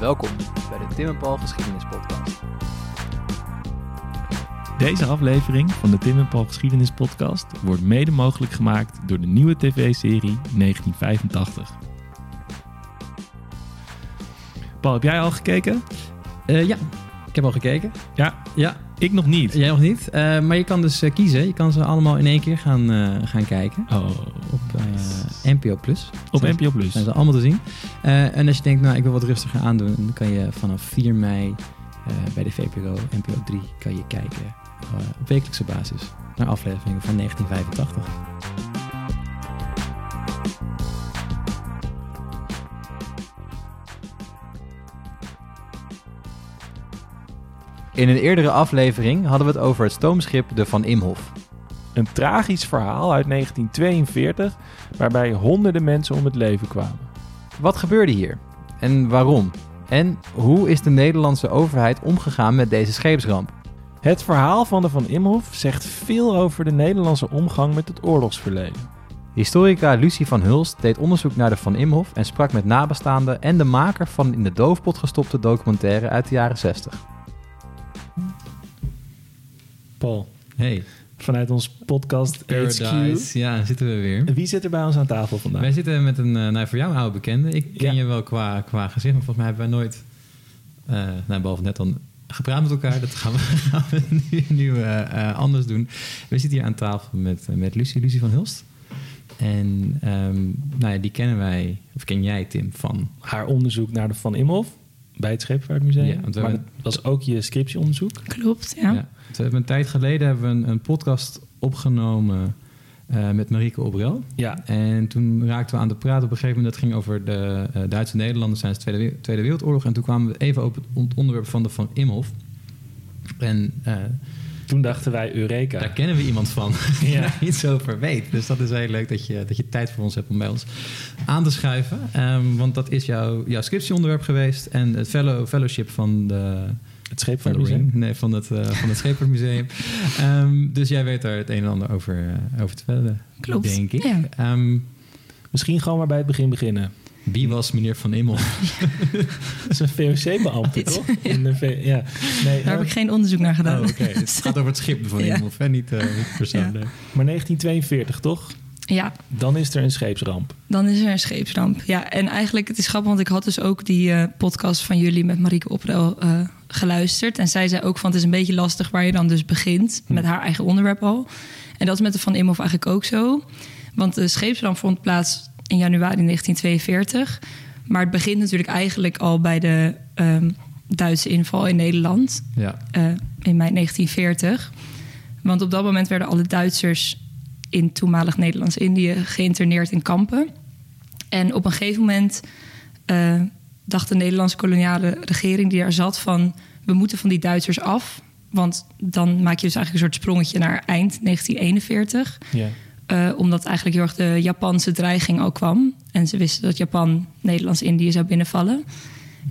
Welkom bij de Tim en Paul Geschiedenis Podcast. Deze aflevering van de Tim en Paul Geschiedenis Podcast wordt mede mogelijk gemaakt door de nieuwe tv-serie 1985. Paul, heb jij al gekeken? Eh, ja, ik heb al gekeken. Ja, Ja, ik nog niet. jij nog niet. Eh, maar je kan dus eh, kiezen. Je kan ze allemaal in één keer gaan, eh, gaan kijken. Oh, Op eh, NPO Plus. op Zijn- NPO Plus. Zijn ze allemaal te zien. Eh, en als je denkt, nou, ik wil wat rustiger aandoen, dan kan je vanaf 4 mei eh, bij de VPRO, NPO 3, kan je kijken eh, op wekelijkse basis naar afleveringen van 1985. In een eerdere aflevering hadden we het over het stoomschip de Van Imhof. Een tragisch verhaal uit 1942 waarbij honderden mensen om het leven kwamen. Wat gebeurde hier? En waarom? En hoe is de Nederlandse overheid omgegaan met deze scheepsramp? Het verhaal van de Van Imhof zegt veel over de Nederlandse omgang met het oorlogsverleden. Historica Lucie van Hulst deed onderzoek naar de Van Imhof en sprak met nabestaanden en de maker van in de doofpot gestopte documentaire uit de jaren 60. Paul, Hey, vanuit ons podcast HQ. Ja, zitten we weer. Wie zit er bij ons aan tafel vandaag? Wij zitten met een, eh, nou voor jou een oude bekende. Ik ken Ja. je wel qua, qua gezicht, maar volgens mij hebben wij nooit, eh nou behalve net dan, gepraat met elkaar. Dat gaan we, gaan we nu, nu eh, anders doen. We zitten hier aan tafel met, met Lucie, Lucie van Hulst. En ehm, nou ja, die kennen wij, of ken jij Tim, van... Haar onderzoek naar de Van Imhof bij het Scheepvaartmuseum. Ja, want we maar hebben- dat was ook je scriptieonderzoek. Klopt, ja. Ja. We hebben een tijd geleden hebben we een, een podcast opgenomen eh, met Marieke Obrel. Ja, En toen raakten we aan het praten. Op een gegeven moment, dat ging over de eh, Duitse Nederlanders tijdens de Tweede, We- Tweede Wereldoorlog. En toen kwamen we even op het on- onderwerp van de Van Imhof. En eh, toen dachten wij Eureka. daar kennen we iemand van die Ja. daar iets over weet. Dus dat is heel leuk dat je, dat je tijd voor ons hebt om bij ons aan te schuiven. Ehm, want dat is jouw, jouw scriptieonderwerp geweest. En het fellow, fellowship van de... Het Scheepvaartmuseum. Nee, van het, eh van het Scheepvaartmuseum. Ehm, dus jij weet daar het een en ander over, eh, over te vertellen, Klopt, denk ik. ja. Ehm, Misschien gewoon maar bij het begin beginnen. Wie was meneer Van Immel? Dat is een VOC-beambte, toch? In de V- ja. nee, Daar heb eh, ik geen onderzoek naar gedaan. Oh, oké. Het gaat over het schip van Ja. Immel, hè? niet, eh niet persoon. Ja. nee. Maar 1942, toch? Ja, Dan is er een scheepsramp. dan is er een scheepsramp. Ja, en eigenlijk, het is grappig, want ik had dus ook die eh, podcast van jullie met Marieke Oprel eh, geluisterd. En zij zei ook van, het is een beetje lastig waar je dan dus begint met haar eigen onderwerp al. En dat is met de Van Imhoff eigenlijk ook zo. Want de scheepsramp vond plaats in januari 1942. Maar het begint natuurlijk eigenlijk al bij de ehm, Duitse inval in Nederland. Ja. eh, in mei 1940. Want op dat moment werden alle Duitsers in toenmalig Nederlands-Indië geïnterneerd in kampen. En op een gegeven moment eh, dacht de Nederlandse koloniale regering die daar zat van... we moeten van die Duitsers af. Want dan maak je dus eigenlijk een soort sprongetje naar eind 1941. Ja. Eh, omdat eigenlijk heel erg de Japanse dreiging al kwam. En ze wisten dat Japan Nederlands-Indië zou binnenvallen.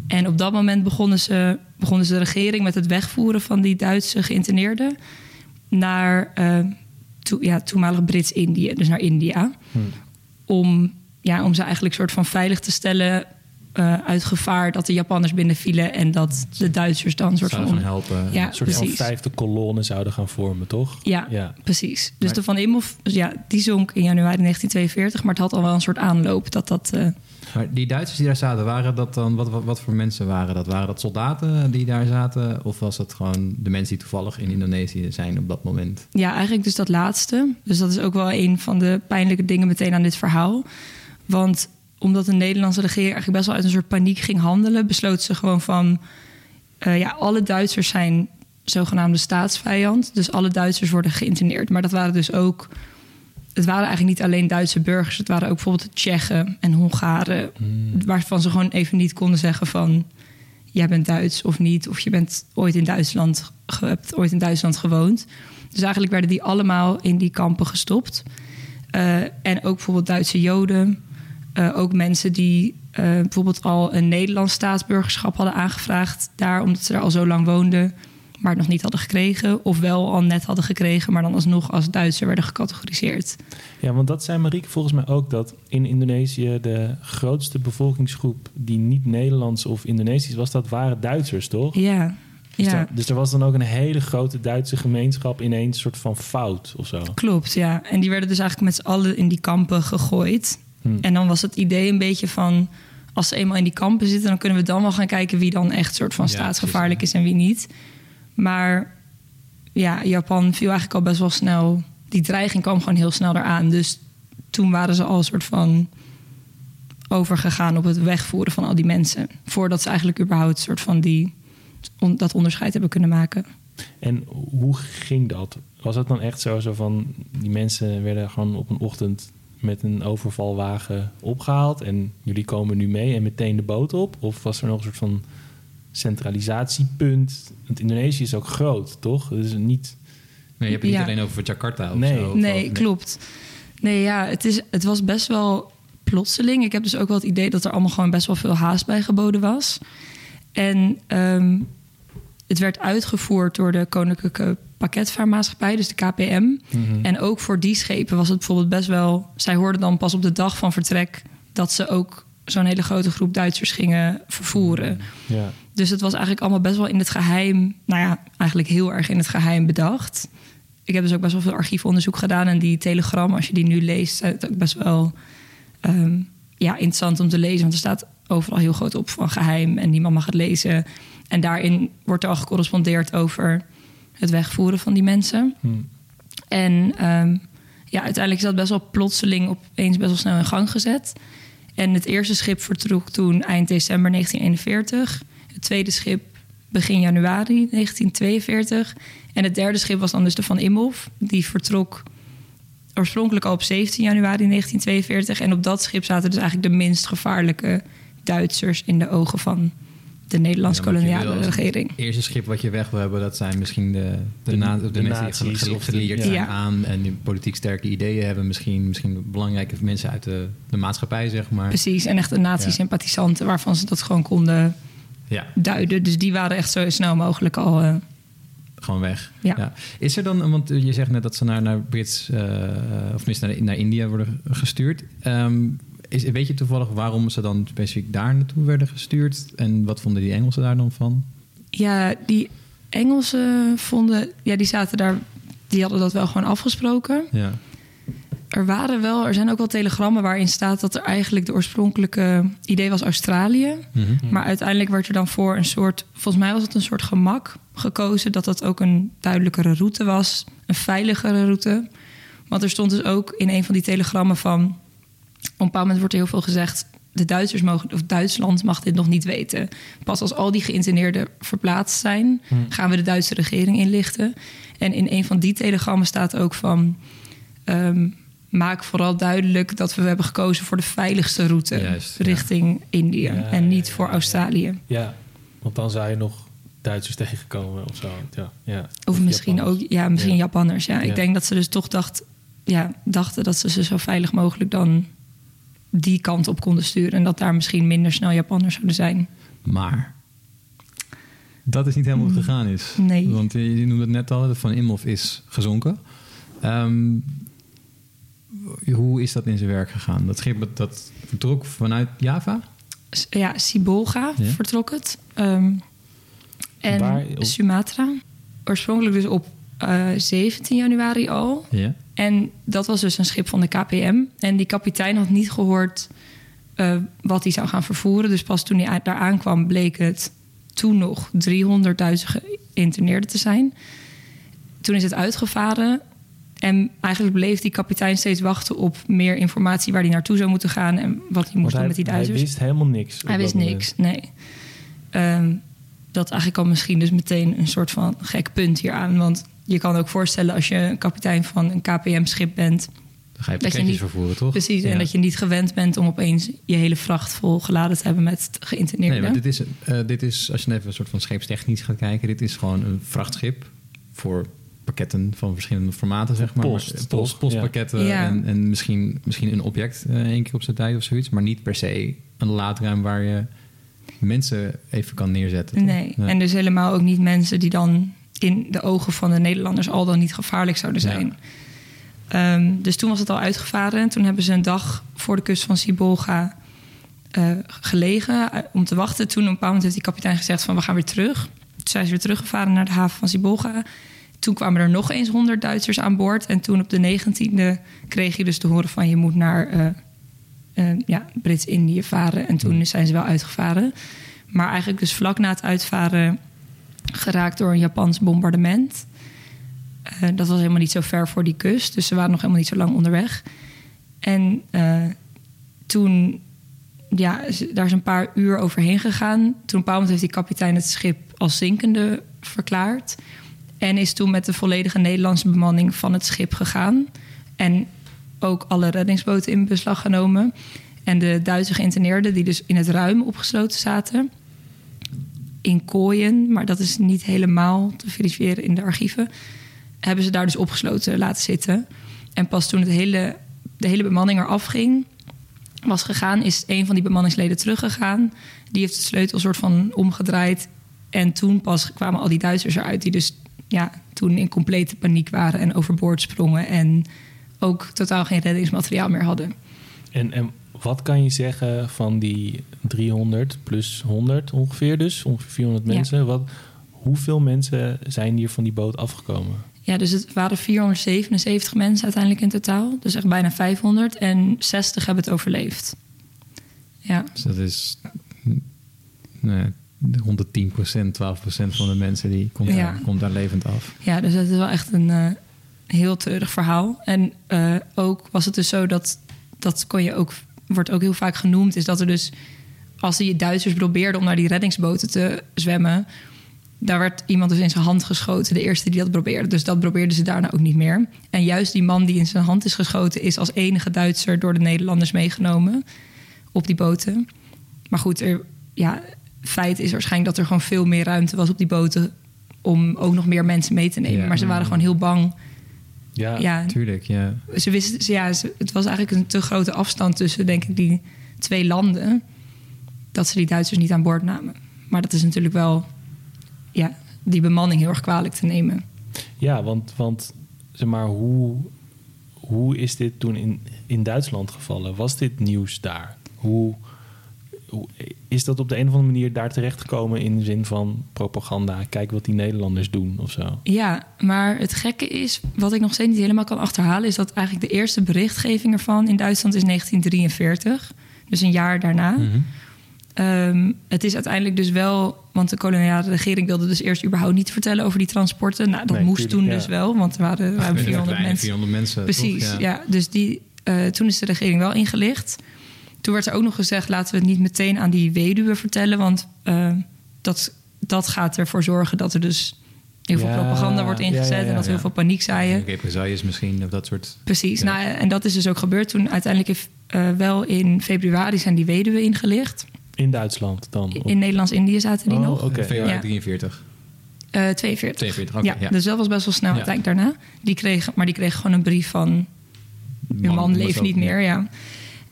En op dat moment begonnen ze, begonnen ze de regering met het wegvoeren van die Duitse geïnterneerden naar eh, ja, toenmalig Brits-Indië, dus naar India. Om, ja, om ze eigenlijk soort van veilig te stellen eh, uit gevaar dat de Japanners binnenvielen en dat de Duitsers dan soort Zouden van. gaan helpen. Ja, Een soort van vijfde kolonne zouden gaan vormen, toch? Ja, Ja. precies. Dus Maar- de Van Imhoff, ja, die zonk in januari 1942, maar het had al wel een soort aanloop dat dat. eh, Maar die Duitsers die daar zaten, waren dat dan... Wat, wat, wat voor mensen waren dat? Waren dat soldaten die daar zaten? Of was dat gewoon de mensen die toevallig in Indonesië zijn op dat moment? Ja, eigenlijk dus dat laatste. Dus dat is ook wel een van de pijnlijke dingen meteen aan dit verhaal. Want omdat de Nederlandse regering eigenlijk best wel uit een soort paniek ging handelen, besloot ze gewoon van: eh, ja, alle Duitsers zijn zogenaamde staatsvijand. Dus alle Duitsers worden geïnterneerd. Maar dat waren dus ook. Het waren eigenlijk niet alleen Duitse burgers. Het waren ook bijvoorbeeld Tsjechen en Hongaren. Waarvan ze gewoon even niet konden zeggen van... jij bent Duits of niet. Of je bent ooit in Duitsland, hebt ooit in Duitsland gewoond. Dus eigenlijk werden die allemaal in die kampen gestopt. Eh, en ook bijvoorbeeld Duitse Joden. Eh, ook mensen die eh, bijvoorbeeld al een Nederlands staatsburgerschap hadden aangevraagd. Daar, omdat ze daar al zo lang woonden. maar het nog niet hadden gekregen. Of wel al net hadden gekregen, maar dan alsnog als Duitser werden gecategoriseerd. Ja, want dat zei Marieke volgens mij ook dat in Indonesië de grootste bevolkingsgroep die niet Nederlands of Indonesisch was, dat waren Duitsers, toch? Ja, Dus, ja. daar- dus er was dan ook een hele grote Duitse gemeenschap ineens soort van fout of zo. Klopt, ja. En die werden dus eigenlijk met z'n allen in die kampen gegooid. Hm. En dan was het idee een beetje van... als ze eenmaal in die kampen zitten... dan kunnen we dan wel gaan kijken wie dan echt soort van Ja, staatsgevaarlijk is en wie niet. Maar ja, Japan viel eigenlijk al best wel snel... die dreiging kwam gewoon heel snel eraan. Dus toen waren ze al een soort van overgegaan op het wegvoeren van al die mensen. Voordat ze eigenlijk überhaupt soort van die, on- dat onderscheid hebben kunnen maken. En hoe ging dat? Was het dan echt zo, zo van die mensen werden gewoon op een ochtend met een overvalwagen opgehaald en jullie komen nu mee en meteen de boot op? Of was er nog een soort van centralisatiepunt? Want Indonesië is ook groot, toch? Dus niet. Nee, je hebt het Ja. niet alleen over Jakarta of Nee. zo. of Nee, over- klopt. Nee, ja, het, is, het was best wel plotseling. Ik heb dus ook wel het idee dat er allemaal gewoon best wel veel haast bij geboden was. En ehm, het werd uitgevoerd door de Koninklijke Pakketvaarmaatschappij, dus de KPM. Mhm. En ook voor die schepen was het bijvoorbeeld best wel... Zij hoorden dan pas op de dag van vertrek... dat ze ook zo'n hele grote groep Duitsers gingen vervoeren. Ja. Dus het was eigenlijk allemaal best wel in het geheim... nou ja, eigenlijk heel erg in het geheim bedacht. Ik heb dus ook best wel veel archiefonderzoek gedaan... en die telegram, als je die nu leest... is het ook best wel ehm, ja, interessant om te lezen. Want er staat overal heel groot op van geheim... en niemand mag het lezen. En daarin wordt er al gecorrespondeerd over... het wegvoeren van die mensen. Hm. En ehm, ja, uiteindelijk is dat best wel plotseling opeens best wel snel in gang gezet. En het eerste schip vertrok toen eind december 1941. Het tweede schip begin januari 1942. En het derde schip was dan dus de Van Imhoff. Die vertrok oorspronkelijk al op 17 januari 1942. En op dat schip zaten dus eigenlijk de minst gevaarlijke Duitsers... in de ogen van de Nederlandse Ja, koloniale regering. Het eerste schip wat je weg wil hebben, dat zijn misschien de, de, De- na- de de, mensen die gele- de- geleerd ja. zijn Ja. aan en die politiek sterke ideeën hebben. Misschien, misschien belangrijke mensen uit de, de maatschappij, zeg maar. Precies, en echt een nazi-sympathisanten... waarvan ze dat gewoon konden Ja, duiden. Dus die waren echt zo snel mogelijk al. eh, gewoon weg. Ja. Is er dan, want je zegt net dat ze naar, naar Brits, eh, of tenminste naar, naar India worden gestuurd. Ehm, is, weet je toevallig waarom ze dan specifiek daar naartoe werden gestuurd? En wat vonden die Engelsen daar dan van? ja, die Engelsen vonden, ja, die zaten daar, die hadden dat wel gewoon afgesproken. Ja. Er waren wel, er zijn ook wel telegrammen waarin staat dat er eigenlijk de oorspronkelijke idee was Australië. Mhm. Maar uiteindelijk werd er dan voor een soort, volgens mij was het een soort gemak gekozen dat dat ook een duidelijkere route was, een veiligere route. Want er stond dus ook in een van die telegrammen van, een bepaald moment wordt er heel veel gezegd, de Duitsers mogen, of Duitsland mag dit nog niet weten. Pas als al die geïnterneerden verplaatst zijn, gaan we de Duitse regering inlichten. En in een van die telegrammen staat ook van, ehm, maak vooral duidelijk dat we hebben gekozen voor de veiligste route Juist, ja. richting India Ja, en niet ja, voor Australië. ja, want dan zou je nog Duitsers tegenkomen of zo. Ja, ja. Of, misschien Japanners. ook, ja, misschien Ja. Japanners. Ja. Ja. Ik denk dat ze dus toch dacht, ja, dachten dat ze ze zo veilig mogelijk dan die kant op konden sturen. En dat daar misschien minder snel Japanners zouden zijn. Maar dat is niet helemaal het gegaan is. Nee. Want je, je noemde het net al, Van Imhoff is gezonken. Ehm, hoe is dat in zijn werk gegaan? Dat schip dat- vertrok vanuit Java? Ja, Sibolga Ja. vertrok het. Ehm, en Waar? Op- Sumatra. Oorspronkelijk dus op eh, 17 januari al. Ja. En dat was dus een schip van de KPM. En die kapitein had niet gehoord eh, wat hij zou gaan vervoeren. Dus pas toen hij daar aankwam, bleek het toen nog 300 Duitse geïnterneerden te zijn. Toen is het uitgevaren. En eigenlijk bleef die kapitein steeds wachten op meer informatie waar hij naartoe zou moeten gaan en wat hij moest doen hij, met die hij Duitsers. wist helemaal niks. Hij wist moment. niks, nee. Ehm, dat eigenlijk al misschien dus meteen een soort van gek punt hier aan. Want je kan ook voorstellen als je een kapitein van een KPM-schip bent... Dan ga je Dat je pakketjes niet- vervoeren, toch? Precies, Ja. en dat je niet gewend bent om opeens je hele vracht vol geladen te hebben met Nee, geïnterneerden. maar dit is, eh, dit is, als je even een soort van scheepstechnisch gaat kijken, dit is gewoon een vrachtschip voor pakketten van verschillende formaten, zeg maar. Post, postpakketten Ja. en, en misschien, misschien een object eh één keer op zijn tijd of zoiets, maar niet per se een laadruim waar je mensen even kan neerzetten. toch? nee. en dus helemaal ook niet mensen die dan in de ogen van de Nederlanders al dan niet gevaarlijk zouden zijn. Ehm, dus toen was het al uitgevaren. En toen hebben ze een dag voor de kust van Sibolga eh, gelegen eh, om te wachten. Toen op een bepaald moment heeft die kapitein gezegd van we gaan weer terug. Toen zijn ze weer teruggevaren naar de haven van Sibolga. Toen kwamen er nog eens 100 Duitsers aan boord. En toen op de 19e kreeg je dus te horen van je moet naar eh, ja, Brits-Indië varen. En toen zijn ze wel uitgevaren. Maar eigenlijk dus vlak na het uitvaren geraakt door een Japans bombardement. Eh, dat was helemaal niet zo ver voor die kust. Dus ze waren nog helemaal niet zo lang onderweg. En eh, toen, ja, daar is een paar uur overheen gegaan. Toen een bepaald heeft die kapitein het schip als zinkende verklaard. En is toen met de volledige Nederlandse bemanning van het schip gegaan. En ook alle reddingsboten in beslag genomen. En de Duitse geïnterneerden, die dus in het ruim opgesloten zaten. In kooien, maar dat is niet helemaal te verifiëren in de archieven. Hebben ze daar dus opgesloten laten zitten. En pas toen het hele, de hele bemanning eraf ging, was gegaan, is een van die bemanningsleden teruggegaan. Die heeft de sleutel soort van omgedraaid. En toen pas kwamen al die Duitsers eruit, die dus ja, toen in complete paniek waren en overboord sprongen. En ook totaal geen reddingsmateriaal meer hadden. En, en wat kan je zeggen van die 300 plus 100 ongeveer dus? Ongeveer 400 Ja. mensen. Wat, hoeveel mensen zijn hier van die boot afgekomen? Ja, dus het waren 477 mensen uiteindelijk in totaal. Dus echt bijna 500. En 60 hebben het overleefd. Ja, Dus dat is mm, nou ja, rond de 10% 12% van de mensen die komt, Ja. daar, komt daar levend af. ja dus het is wel echt een eh, heel treurig verhaal. En eh, ook was het dus zo dat, dat kon je ook, wordt ook heel vaak genoemd, is dat er dus, als die Duitsers probeerden om naar die reddingsboten te zwemmen, daar werd iemand dus in zijn hand geschoten, de eerste die dat probeerde. Dus dat probeerden ze daarna ook niet meer. En juist die man die in zijn hand is geschoten, is als enige Duitser door de Nederlanders meegenomen op die boten. Maar goed, er, ja, feit is waarschijnlijk dat er gewoon veel meer ruimte was op die boten om ook nog meer mensen mee te nemen. Ja. Maar ze waren gewoon heel bang. Ja, Ja, Tuurlijk, ja. ze wisten, ze- ja, ze- het was eigenlijk een te grote afstand tussen, denk ik, die twee landen. Dat ze die Duitsers niet aan boord namen. Maar dat is natuurlijk wel, ja, die bemanning heel erg kwalijk te nemen. ja want, want zeg maar, hoe, hoe is dit toen in, in Duitsland gevallen? Was dit nieuws daar? Hoe, hoe is dat op de een of andere manier daar terechtgekomen in de zin van propaganda? Kijk wat die Nederlanders doen of zo. Ja, maar het gekke is, wat ik nog steeds niet helemaal kan achterhalen, is dat eigenlijk de eerste berichtgeving ervan in Duitsland is 1943. Dus een jaar daarna. Mhm. Ehm, het is uiteindelijk dus wel, want de koloniale regering wilde dus eerst überhaupt niet vertellen over die transporten. Nou, dat Nee, moest tuurlijk, toen ja. dus wel, want er waren ruim Een 400 kleine mensen. 400 mensen. Precies, toch? ja. Dus die, eh, toen is de regering wel ingelicht. Toen werd er ook nog gezegd: laten we het niet meteen aan die weduwe vertellen, want eh, dat, dat gaat ervoor zorgen dat er dus heel veel Ja, propaganda wordt ingezet ja, ja, en dat ja. heel veel paniek zaaien. Represailles misschien, of dat soort... Precies, Ja. nou, en dat is dus ook gebeurd. Toen uiteindelijk heeft eh, wel in februari zijn die weduwe ingelicht. In Duitsland dan? In Nederlands-Indië zaten die Oh, nog. oké. februari Ja. 43. Eh 42. 42, oké, ja, ja. Dus dat was best wel snel Ja. uiteindelijk daarna. Die kreeg, maar die kreeg gewoon een brief van... je man, was leeft niet meer, ja.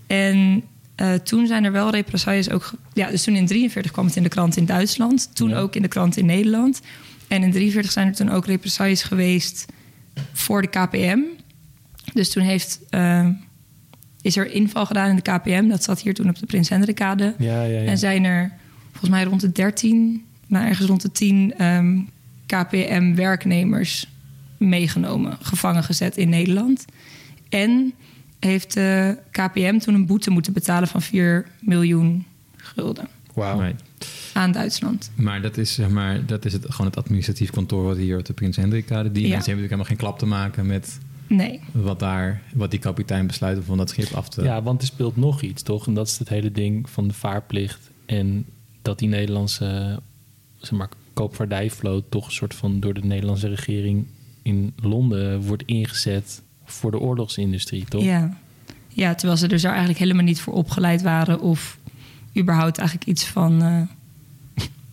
En eh, toen zijn er wel represailles ook... Ja, dus toen in 43 kwam het in de krant in Duitsland. Toen Ja. ook in de krant in Nederland. En in 43 zijn er toen ook represailles geweest voor de KPM. Dus toen heeft, eh, is er inval gedaan in de KPM. Dat zat hier toen op de Prins Hendrikade. Ja, ja, ja. En zijn er volgens mij rond de 13, nou ergens rond de 10 ehm, KPM-werknemers meegenomen, gevangen gezet in Nederland. En heeft de KPM toen een boete moeten betalen van 4 miljoen gulden Wauw. Aan Duitsland. Maar dat is, zeg maar, dat is het, gewoon het administratief kantoor wat hier op de Prins Hendrikkade. Die Ja. mensen hebben natuurlijk helemaal geen klap te maken met Nee, wat daar, wat die kapitein besluit om van dat schip af te. Ja, want er speelt nog iets, toch? En dat is het hele ding van de vaarplicht. En dat die Nederlandse zeg maar, koopvaardijvloot toch een soort van door de Nederlandse regering in Londen wordt ingezet voor de oorlogsindustrie, toch? ja. ja, terwijl ze dus daar eigenlijk helemaal niet voor opgeleid waren of überhaupt eigenlijk iets van eh,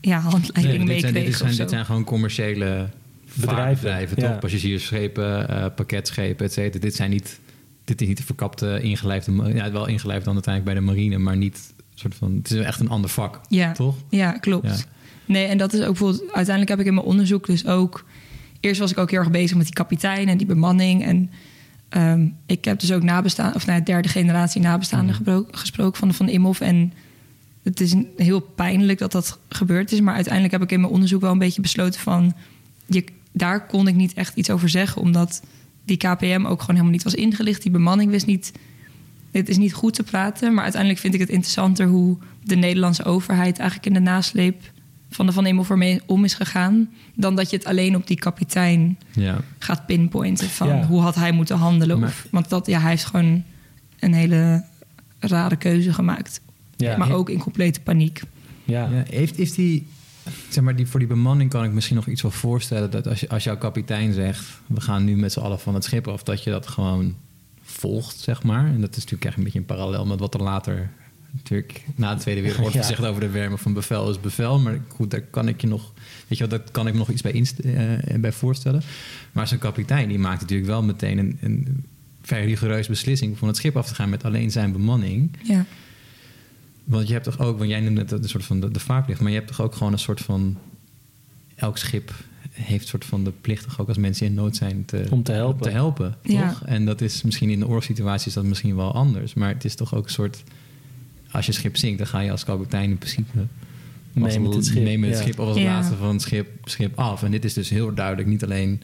ja, handleiding Nee, dit, zijn, dit, zijn, dit zijn gewoon commerciële Bedrijven, bedrijven, ja. toch? Passagiersschepen, eh, pakketschepen, et cetera. Dit zijn niet, dit is niet de verkapte ingelijfde, ja, wel ingelijfd dan uiteindelijk bij de marine, maar niet soort van, het is echt een ander vak, Ja. toch? Ja, klopt. Ja. Nee, en dat is ook bijvoorbeeld... Uiteindelijk heb ik in mijn onderzoek dus ook eerst was ik ook heel erg bezig met die kapitein en die bemanning. En ehm, ik heb dus ook nabestaan, of nou, derde generatie nabestaanden gebro- gesproken van Van Imhoff. En het is heel pijnlijk dat dat gebeurd is. Maar uiteindelijk heb ik in mijn onderzoek wel een beetje besloten van... Je, daar kon ik niet echt iets over zeggen. Omdat die KPM ook gewoon helemaal niet was ingelicht. Die bemanning wist niet... Dit is niet goed te praten. Maar uiteindelijk vind ik het interessanter hoe de Nederlandse overheid... eigenlijk in de nasleep van de Van ermee om is gegaan. Dan dat je het alleen op die kapitein Ja. gaat pinpointen. Van Ja. hoe had hij moeten handelen. Maar- Of, want dat, ja, hij heeft gewoon een hele rare keuze gemaakt. Ja. Maar ook in complete paniek. Ja. Ja, heeft, heeft die, zeg maar, die, voor die bemanning kan ik misschien nog iets wel voorstellen. Dat als, je, als jouw kapitein zegt, we gaan nu met z'n allen van het schip af, dat je dat gewoon volgt, zeg maar. En dat is natuurlijk echt een beetje een parallel met wat er later natuurlijk na de Tweede Wereldoorlog Ja. gezegd over de wermen van bevel is bevel. Maar goed, daar kan ik je nog, weet je wel, daar kan ik me nog iets bij, inst- eh, bij voorstellen. Maar zo'n kapitein, die maakt natuurlijk wel meteen een, een vrij rigoureus beslissing van het schip af te gaan met alleen zijn bemanning. Ja, Want je hebt toch ook, want jij noemde het een soort van de, de vaarplicht, maar je hebt toch ook gewoon een soort van. Elk schip heeft een soort van de plicht, toch ook als mensen in nood zijn, te, Om te helpen. Te helpen Ja. toch? En dat is misschien in de oorlogssituatie is dat misschien wel anders, maar het is toch ook een soort. Als je schip zinkt, dan ga je als kapitein in principe. Mee met het schip, mee met het ja. schip of als Ja. laatste van het schip, schip af. En dit is dus heel duidelijk niet alleen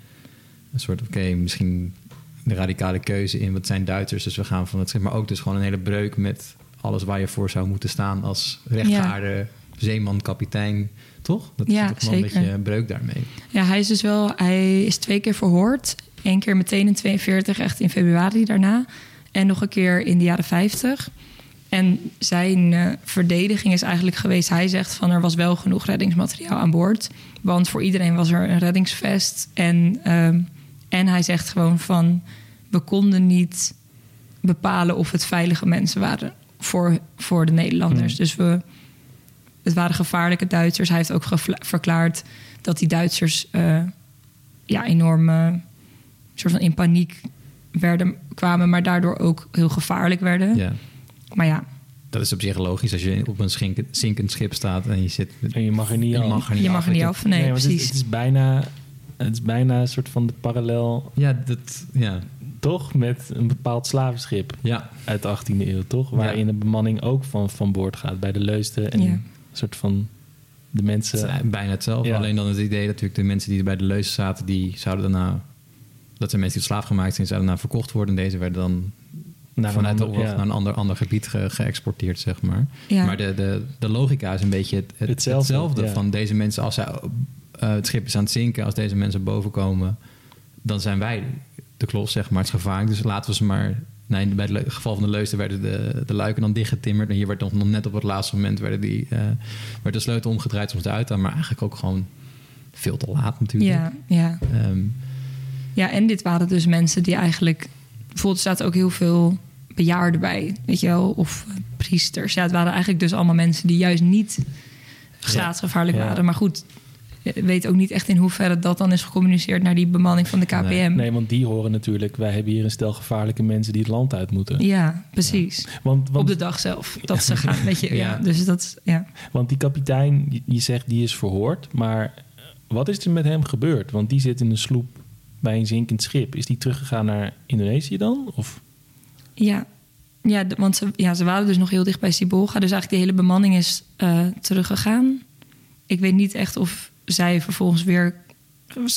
een soort, oké, misschien de radicale keuze in wat zijn Duitsers, dus we gaan van het schip, maar ook dus gewoon een hele breuk met alles waar je voor zou moeten staan als rechtvaardige zeeman, kapitein, toch? Dat Ja, is toch wel een beetje een breuk daarmee. ja hij is dus wel... Hij is twee keer verhoord. Eén keer meteen in 42, echt in februari daarna. En nog een keer in de jaren 50. En zijn eh, verdediging is eigenlijk geweest... Hij zegt van er was wel genoeg reddingsmateriaal aan boord. Want voor iedereen was er een reddingsvest. En, ehm, en hij zegt gewoon van... We konden niet bepalen of het veilige mensen waren voor, voor de Nederlanders. Hmm. Dus we, het waren gevaarlijke Duitsers. Hij heeft ook verklaard dat die Duitsers eh, ja, enorm eh, soort van in paniek werden, kwamen, maar daardoor ook heel gevaarlijk werden. Ja. Maar ja, Dat is op zich logisch als je op een zinkend schip staat en je zit. En je mag er niet je af. mag er niet je af, mag er niet af. Nee, het, precies. het is bijna, het is bijna een soort van de parallel, Ja, dat, ja, toch? Met een bepaald slavenschip ja, uit de 18e eeuw, toch? Waarin de bemanning ook van, van boord gaat bij de leusden. En Ja. een soort van de mensen... bijna hetzelfde. Ja. Alleen dan het idee dat natuurlijk de mensen die bij de leuzen zaten, die zouden daarna. Dat zijn mensen die slaaf gemaakt zijn, zouden daarna verkocht worden. En deze werden dan Naar een vanuit de oorlog ja. naar een ander, ander gebied ge- geëxporteerd, zeg maar. Ja. Maar de, de, de logica is een beetje het, het- Hetzelfde, hetzelfde. ja. Van deze mensen, als zij, eh, het schip is aan het zinken, als deze mensen boven komen, dan zijn wij de klos, zeg maar. Het is gevaarlijk, dus laten we ze maar... Nee, bij het geval van de Leusden werden de, de luiken dan dichtgetimmerd. En hier werd nog, nog net op het laatste moment werden die, eh, werd de sleutel omgedraaid, soms de uitaan. Maar eigenlijk ook gewoon veel te laat natuurlijk. ja, ja. Ehm, ja, en dit waren dus mensen die eigenlijk... Bijvoorbeeld er zaten ook heel veel bejaarden bij, weet je wel, of priesters. Ja, het waren eigenlijk dus allemaal mensen die juist niet staatsgevaarlijk Ja. waren. Maar goed, weet ook niet echt in hoeverre dat dan is gecommuniceerd naar die bemanning van de KPM. Nee, Nee, want die horen natuurlijk... Wij hebben hier een stel gevaarlijke mensen die het land uit moeten. Ja, precies. Want, want, Op de dag zelf dat ze gaan, weet je. Ja. Ja. dus dat ja. want die kapitein, je zegt die is verhoord. Maar wat is er met hem gebeurd? Want die zit in een sloep bij een zinkend schip. Is die teruggegaan naar Indonesië dan? Of Ja, ja want ze, ja, ze waren dus nog heel dicht bij Sibolga. Dus eigenlijk de hele bemanning is eh, teruggegaan. Ik weet niet echt of zij vervolgens weer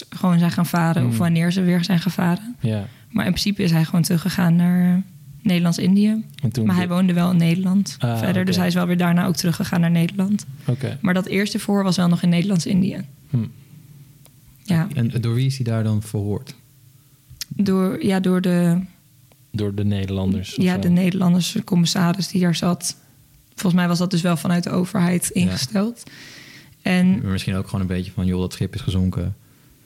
gewoon zijn gaan varen... of Hmm. wanneer ze weer zijn gevaren. ja. Maar in principe is hij gewoon teruggegaan naar Nederlands-Indië. Maar hij woonde wel in Nederland Ah, verder. Dus hij is wel weer daarna ook teruggegaan naar Nederland. Oké. Maar dat eerste voor was wel nog in Nederlands-Indië. Hm. Ja, en door wie is hij daar dan verhoord? door, ja, door de, Door de Nederlanders. of ja, zo. de Nederlandse commissaris die daar zat. Volgens mij was dat dus wel vanuit de overheid ingesteld. En Maar misschien ook gewoon een beetje van, joh, dat schip is gezonken.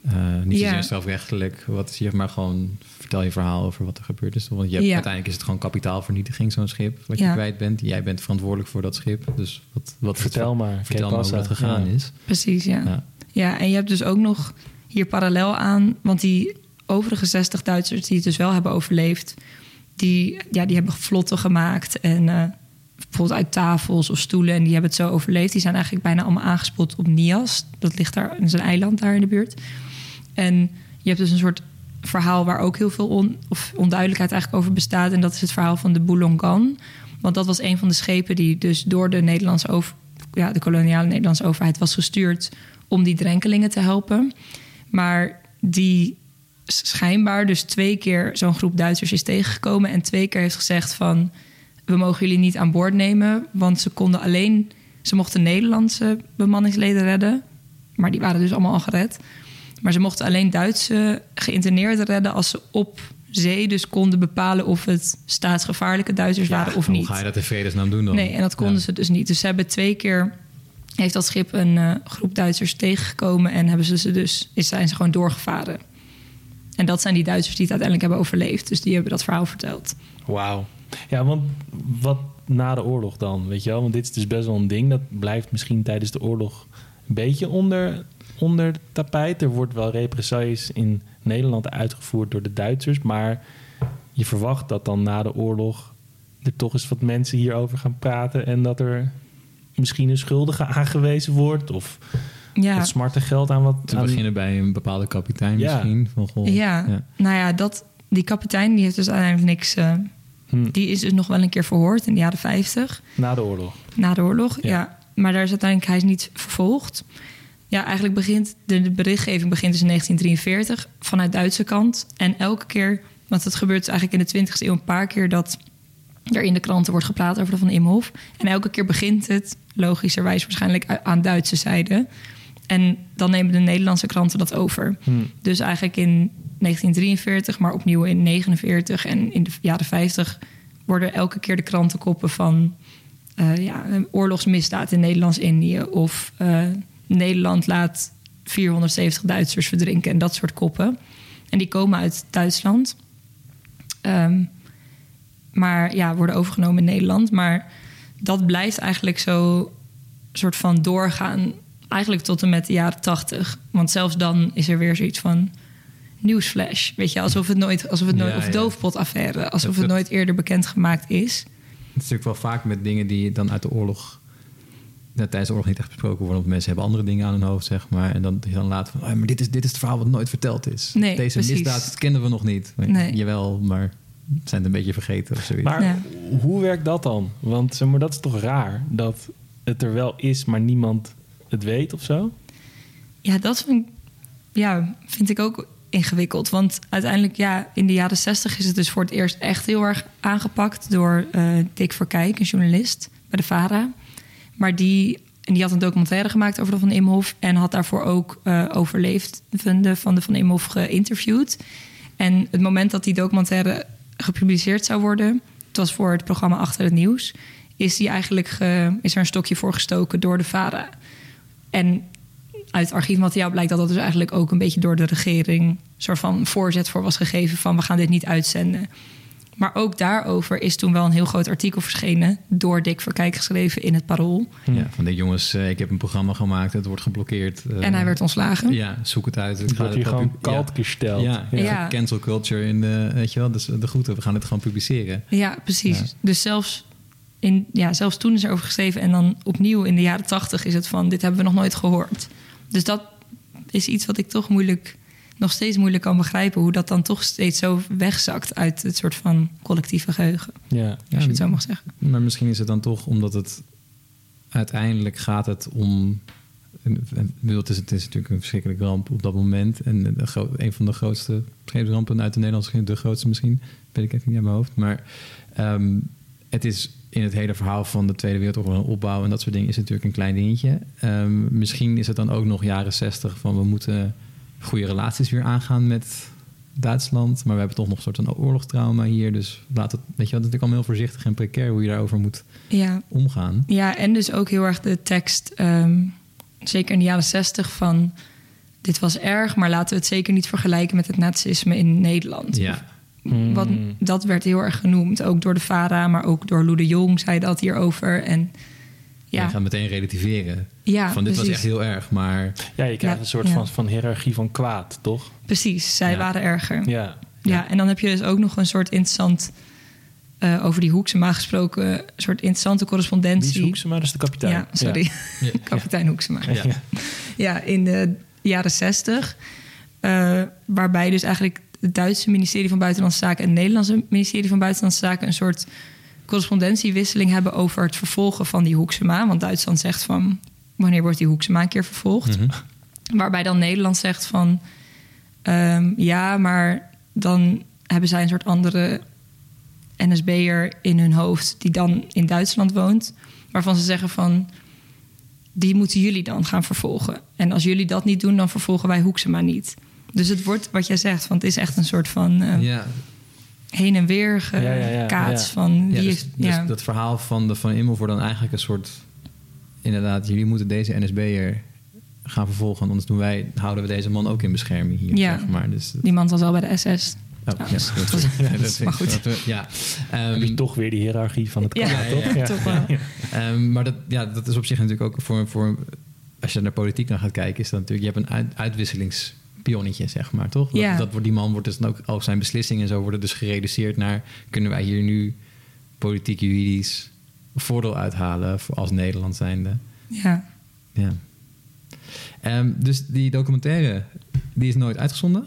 Eh, niet Ja. zozeer strafrechtelijk. Wat is hier, maar gewoon vertel je verhaal over wat er gebeurd is. Want je hebt, Ja. uiteindelijk is het gewoon kapitaalvernietiging, zo'n schip, wat je kwijt bent. Jij bent verantwoordelijk voor dat schip. Dus wat, wat Vertel maar. Vertel maar hoe dat gegaan Ja. is. precies, ja. Ja. Ja, en je hebt dus ook nog hier parallel aan, want die overige 60 Duitsers die het dus wel hebben overleefd, die, ja, die hebben vlotten gemaakt en eh, bijvoorbeeld uit tafels of stoelen en die hebben het zo overleefd. Die zijn eigenlijk bijna allemaal aangespoeld op Nias. Dat ligt daar, is een eiland daar in de buurt. En je hebt dus een soort verhaal waar ook heel veel on, of onduidelijkheid eigenlijk over bestaat. En dat is het verhaal van de Boulongan. Want dat was een van de schepen die dus door de Nederlandse ja, de koloniale Nederlandse overheid was gestuurd om die drenkelingen te helpen. Maar die schijnbaar dus twee keer zo'n groep Duitsers is tegengekomen en twee keer heeft gezegd van we mogen jullie niet aan boord nemen, want ze konden alleen ze mochten Nederlandse bemanningsleden redden, maar die waren dus allemaal al gered. Maar ze mochten alleen Duitse geïnterneerden redden als ze op zee dus konden bepalen of het staatsgevaarlijke Duitsers waren of Hoe niet. ga je dat in vredesnaam doen dan? Nee, en dat konden Ja. ze dus niet. Dus ze hebben twee keer heeft dat schip een eh, groep Duitsers tegengekomen en hebben ze ze dus is zijn ze gewoon doorgevaren. En dat zijn die Duitsers die het uiteindelijk hebben overleefd. Dus die hebben dat verhaal verteld. Wauw. Ja, want wat na de oorlog dan, weet je wel? Want dit is dus best wel een ding. Dat blijft misschien tijdens de oorlog een beetje onder, onder tapijt. Er wordt wel represailles in Nederland uitgevoerd door de Duitsers. Maar je verwacht dat dan na de oorlog er toch eens wat mensen hierover gaan praten. En dat er misschien een schuldige aangewezen wordt. Of Ja, wat smarte geld aan wat... Te aan- beginnen bij een bepaalde kapitein Ja. misschien. Van, goh, ja. nou ja, dat, die kapitein die heeft dus uiteindelijk niks. eh, Hm, die is dus nog wel een keer verhoord in de jaren 50. na de oorlog. Na de oorlog, Ja. ja. Maar daar is uiteindelijk, hij is niet vervolgd. Ja, eigenlijk begint, de, de berichtgeving begint dus in 1943 vanuit Duitse kant. En elke keer, want het gebeurt dus eigenlijk in de 20e eeuw een paar keer... dat er in de kranten wordt gepraat over de Van Imhof. En elke keer begint het, logischerwijs waarschijnlijk, aan Duitse zijde. En dan nemen de Nederlandse kranten dat over. Hm. Dus eigenlijk in 1943, maar opnieuw in 49 en in de jaren 50 worden elke keer de krantenkoppen van eh, ja, een oorlogsmisdaad in Nederlands-Indië of eh, Nederland laat 470 Duitsers verdrinken en dat soort koppen. En die komen uit Duitsland. Ehm, maar ja, worden overgenomen in Nederland. Maar dat blijft eigenlijk zo soort van doorgaan. Eigenlijk tot en met de jaren tachtig. Want zelfs dan is er weer zoiets van nieuwsflash. Weet je, alsof het nooit, alsof het nooit, Ja, of ja. doofpotaffaire, alsof Dat- het nooit eerder bekendgemaakt is. Het is natuurlijk wel vaak met dingen die dan uit de oorlog... dat tijdens de oorlog niet echt besproken worden. Want mensen hebben andere dingen aan hun hoofd, zeg maar. En dan, dan laat van... Oh, maar dit is, dit is het verhaal wat nooit verteld is. Nee, Deze precies. misdaad kennen we nog niet. Maar, Nee. Jawel, maar zijn het een beetje vergeten of zoiets. Maar Ja. hoe werkt dat dan? Want zeg maar, dat is toch raar dat het er wel is, maar niemand het weet of zo? Ja, dat vind, ja, vind ik ook ingewikkeld. Want uiteindelijk, ja, in de jaren zestig is het dus voor het eerst echt heel erg aangepakt door eh, Dick Verkijk, een journalist bij de VARA. Maar die, en die had een documentaire gemaakt over de Van Imhof en had daarvoor ook eh overleefden van de Van Imhof geïnterviewd. En het moment dat die documentaire gepubliceerd zou worden, het was voor het programma Achter het Nieuws, is, die eigenlijk ge- is er een stokje voor gestoken door de VARA. En uit archiefmateriaal blijkt dat dat dus eigenlijk ook een beetje door de regering een soort van voorzet voor was gegeven van we gaan dit niet uitzenden. Maar ook daarover is toen wel een heel groot artikel verschenen door Dick Verkijk geschreven in het Parool. Ja, van de jongens, eh, ik heb een programma gemaakt, het wordt geblokkeerd. eh, en hij werd ontslagen. Ja, zoek het uit. Ik Het ga wordt het hier gewoon kalt gesteld. Ja, ja, Ja. cancel culture in de, weet je wel, dus de groeten. We gaan het gewoon publiceren. Ja, precies. Ja. Dus zelfs, in, ja, zelfs toen is er over geschreven. En dan opnieuw in de jaren tachtig is het van... dit hebben we nog nooit gehoord. Dus dat is iets wat ik toch moeilijk... nog steeds moeilijk kan begrijpen... hoe dat dan toch steeds zo wegzakt... uit het soort van collectieve geheugen. Ja. Als je het zo mag zeggen. Maar misschien is het dan toch omdat het uiteindelijk gaat het om. Het is, het is natuurlijk een verschrikkelijke ramp op dat moment. En een van de grootste scheepsrampen uit de Nederlandse geschiedenis, de grootste misschien, weet ik even niet uit mijn hoofd. Maar ehm, het is in het hele verhaal van de Tweede Wereldoorlog en opbouw en dat soort dingen is natuurlijk een klein dingetje. Ehm, misschien is het dan ook nog jaren zestig van we moeten goede relaties weer aangaan met Duitsland. Maar we hebben toch nog een soort van oorlogstrauma hier. Dus laat het, weet je, het is natuurlijk allemaal heel voorzichtig en precair hoe je daarover moet Ja, omgaan. Ja, en dus ook heel erg de tekst, ehm, zeker in de jaren zestig, van dit was erg, maar laten we het zeker niet vergelijken met het nazisme in Nederland. Ja, Wat, Hmm. dat werd heel erg genoemd, ook door de VARA, maar ook door Lou de Jong zei dat hierover. En ja. ja, je gaat meteen relativeren. ja van dit was echt heel erg, maar ja, je krijgt Ja, een soort ja. van, van hiërarchie van kwaad, toch? Precies, zij Ja. waren erger. Ja. Ja. en dan heb je dus ook nog een soort interessant, eh, over die Hoeksema gesproken, een soort interessante correspondentie. is Hoeksema? Dat is de kapitein. Ja, sorry. Ja. Kapitein Hoeksema. Ja. Ja, in de jaren zestig. Eh, waarbij dus eigenlijk het Duitse ministerie van Buitenlandse Zaken en het Nederlandse ministerie van Buitenlandse Zaken een soort correspondentiewisseling hebben over het vervolgen van die Hoeksema. Want Duitsland zegt van wanneer wordt die Hoeksema een keer vervolgd? Mhm. Waarbij dan Nederland zegt van ehm, ja, maar dan hebben zij een soort andere NSB'er in hun hoofd die dan in Duitsland woont. Waarvan ze zeggen van die moeten jullie dan gaan vervolgen. En als jullie dat niet doen, dan vervolgen wij Hoeksema niet. Dus het wordt wat jij zegt, want het is echt een soort van eh, Ja, heen en weer gekaats Ja, ja, ja, ja. van wie dus, dus dat verhaal van de Van Immel wordt dan eigenlijk een soort... Inderdaad, jullie moeten deze NSB'er gaan vervolgen... anders doen wij, houden we deze man ook in bescherming hier, Ja. zeg maar. Dus, Die man zat wel bij de SS. oh, ja, dus dat, dat- ja, dat maar goed. dat ja. Ehm, Heb je toch weer die hiërarchie van het Ja, kwaad, ja, toch? ja. Toch wel. Ehm, maar dat, ja, dat is op zich natuurlijk ook voor, voor... Als je naar politiek dan gaat kijken, is dat natuurlijk... Je hebt een uit, uitwisselingspionnetje, zeg maar, toch? Dat, Ja. dat wordt, die man wordt dus dan ook... Al zijn beslissingen en zo worden dus gereduceerd naar... Kunnen wij hier nu politiek, juridisch voordeel uithalen voor als Nederland zijnde? Ja. Ja. Ehm, dus die documentaire, die is nooit uitgezonden.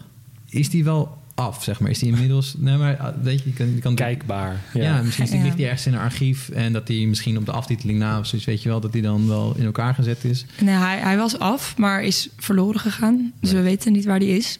Is die wel af, zeg maar? Is die inmiddels... Nee, maar ah, weet je, je kan... Je kan Kijkbaar. ja, Ja. misschien Ja. ligt die ergens in een archief... en dat die misschien op de aftiteling na of zoiets, weet je wel... dat die dan wel in elkaar gezet is. Nee, hij, hij was af, maar is verloren gegaan. Dus we weten niet waar die is.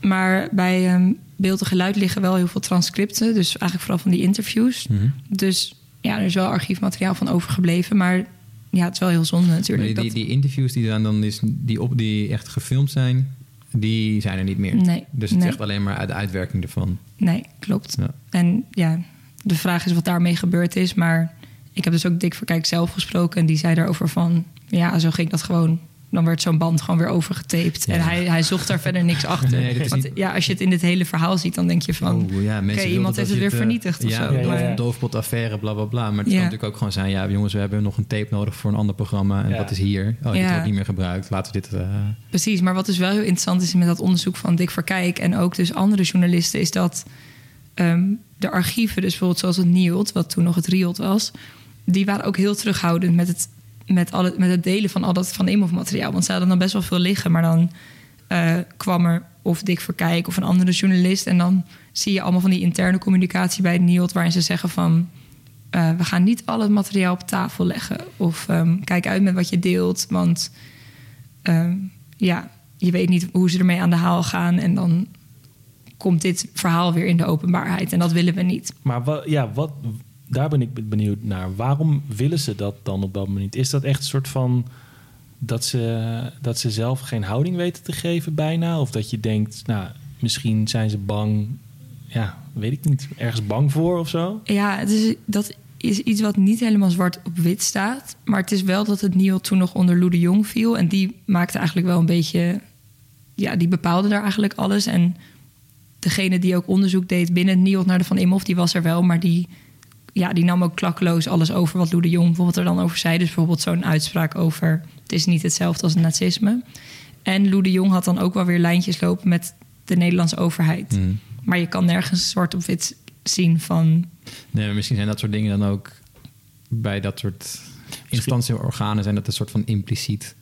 Maar bij ehm beeld en geluid liggen wel heel veel transcripten. Dus eigenlijk vooral van die interviews. Dus ja, er is wel archiefmateriaal van overgebleven. Maar ja, het is wel heel zonde Maar natuurlijk. die, die, die interviews die dan, dan is, die, op, die echt gefilmd zijn... die zijn er niet meer. Nee, Dus het nee. echt alleen maar uit de uitwerking ervan. Nee, klopt. Ja. En ja, de vraag is wat daarmee gebeurd is. Maar ik heb dus ook Dick Verkijk zelf gesproken. En die zei daarover van... Ja, zo ging dat gewoon. Dan werd zo'n band gewoon weer overgetaped. Ja. En hij, hij zocht daar verder niks achter. Nee, dit is Want niet- ja, als je het in dit hele verhaal ziet... dan denk je van... Oh, ja, wilden iemand heeft het weer vernietigd of ja, zo. Ja, Ja, ja. Een doofpotaffaire, bla bla bla. Maar het Ja. kan natuurlijk ook gewoon zijn... ja, jongens, we hebben nog een tape nodig voor een ander programma... en Ja. wat is hier? Oh, dit Ja. wordt niet meer gebruikt. Laten we dit... eh, Precies, maar wat dus wel heel interessant is met dat onderzoek van Dick Verkijk en ook dus andere journalisten, is dat ehm, de archieven, dus bijvoorbeeld zoals het NIOD, wat toen nog het RIOD was, die waren ook heel terughoudend met het, met al het, met het delen van al dat van Imhoff materiaal. Want ze hadden dan best wel veel liggen, maar dan eh, kwam er of Dick Verkijk of een andere journalist en dan zie je allemaal van die interne communicatie bij NIOD waarin ze zeggen van eh, we gaan niet al het materiaal op tafel leggen. Of ehm, kijk uit met wat je deelt. Want ehm, ja, je weet niet hoe ze ermee aan de haal gaan. En dan komt dit verhaal weer in de openbaarheid. En dat willen we niet. Maar wat, ja, wat, daar ben ik benieuwd naar. Waarom willen ze dat dan op dat moment? Is dat echt een soort van dat ze, dat ze zelf geen houding weten te geven bijna? Of dat je denkt, nou, misschien zijn ze bang, ja, weet ik niet, ergens bang voor of zo? Ja, het is, dat is iets wat niet helemaal zwart op wit staat. Maar het is wel dat het NIO toen nog onder Lou de Jong viel. En die maakte eigenlijk wel een beetje... Ja, die bepaalde daar eigenlijk alles. En degene die ook onderzoek deed binnen het NIO naar de Van Imhoff... die was er wel, maar die, ja, die nam ook klakkeloos alles over... wat Lou de Jong bijvoorbeeld er dan over zei. Dus bijvoorbeeld zo'n uitspraak over... het is niet hetzelfde als het nazisme. En Lou de Jong had dan ook wel weer lijntjes lopen... met de Nederlandse overheid. mm. Maar je kan nergens zwart op wit zien van... Nee, maar misschien zijn dat soort dingen dan ook... bij dat soort instanties en organen... zijn dat een soort van impliciet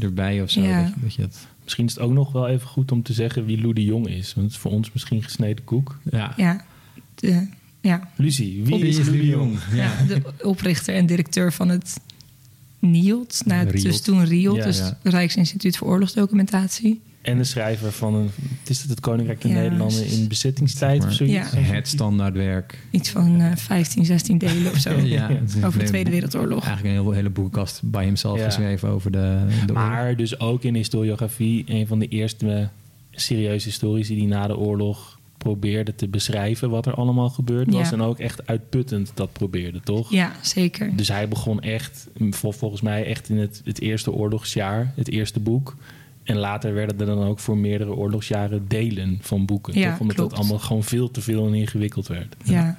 erbij of zo. Ja. Dat, je- dat je dat, Misschien is het ook nog wel even goed om te zeggen wie Lou de Jong is. Want het is voor ons misschien gesneden koek. ja. Ja, de, ja, Lucie, wie Wie is Lou de Jong? ja. de oprichter en directeur van het NIOD. Nou, het Riot. dus toen RIOD, Ja, dus ja. het Rijksinstituut voor Oorlogsdocumentatie. En de schrijver van een, het is het, het Koninkrijk der Ja, Nederlanden in bezettingstijd of zoiets? Ja. Het standaardwerk. Iets van eh 15, 16 delen of zo. Over de Tweede Wereldoorlog. Eigenlijk een hele, hele boekenkast bij hemzelf Ja. geschreven over de, de oorlog. Maar dus ook in historiografie een van de eerste serieuze historici die na de oorlog probeerde te beschrijven wat er allemaal gebeurd was. Ja. En ook echt uitputtend dat probeerde, toch? Ja, zeker. Dus hij begon echt, vol- volgens mij echt in het, het eerste oorlogsjaar, het eerste boek. En later werden er dan ook voor meerdere oorlogsjaren delen van boeken. Ja, toch? Omdat klopt. dat allemaal gewoon veel te veel en ingewikkeld werd. Ja,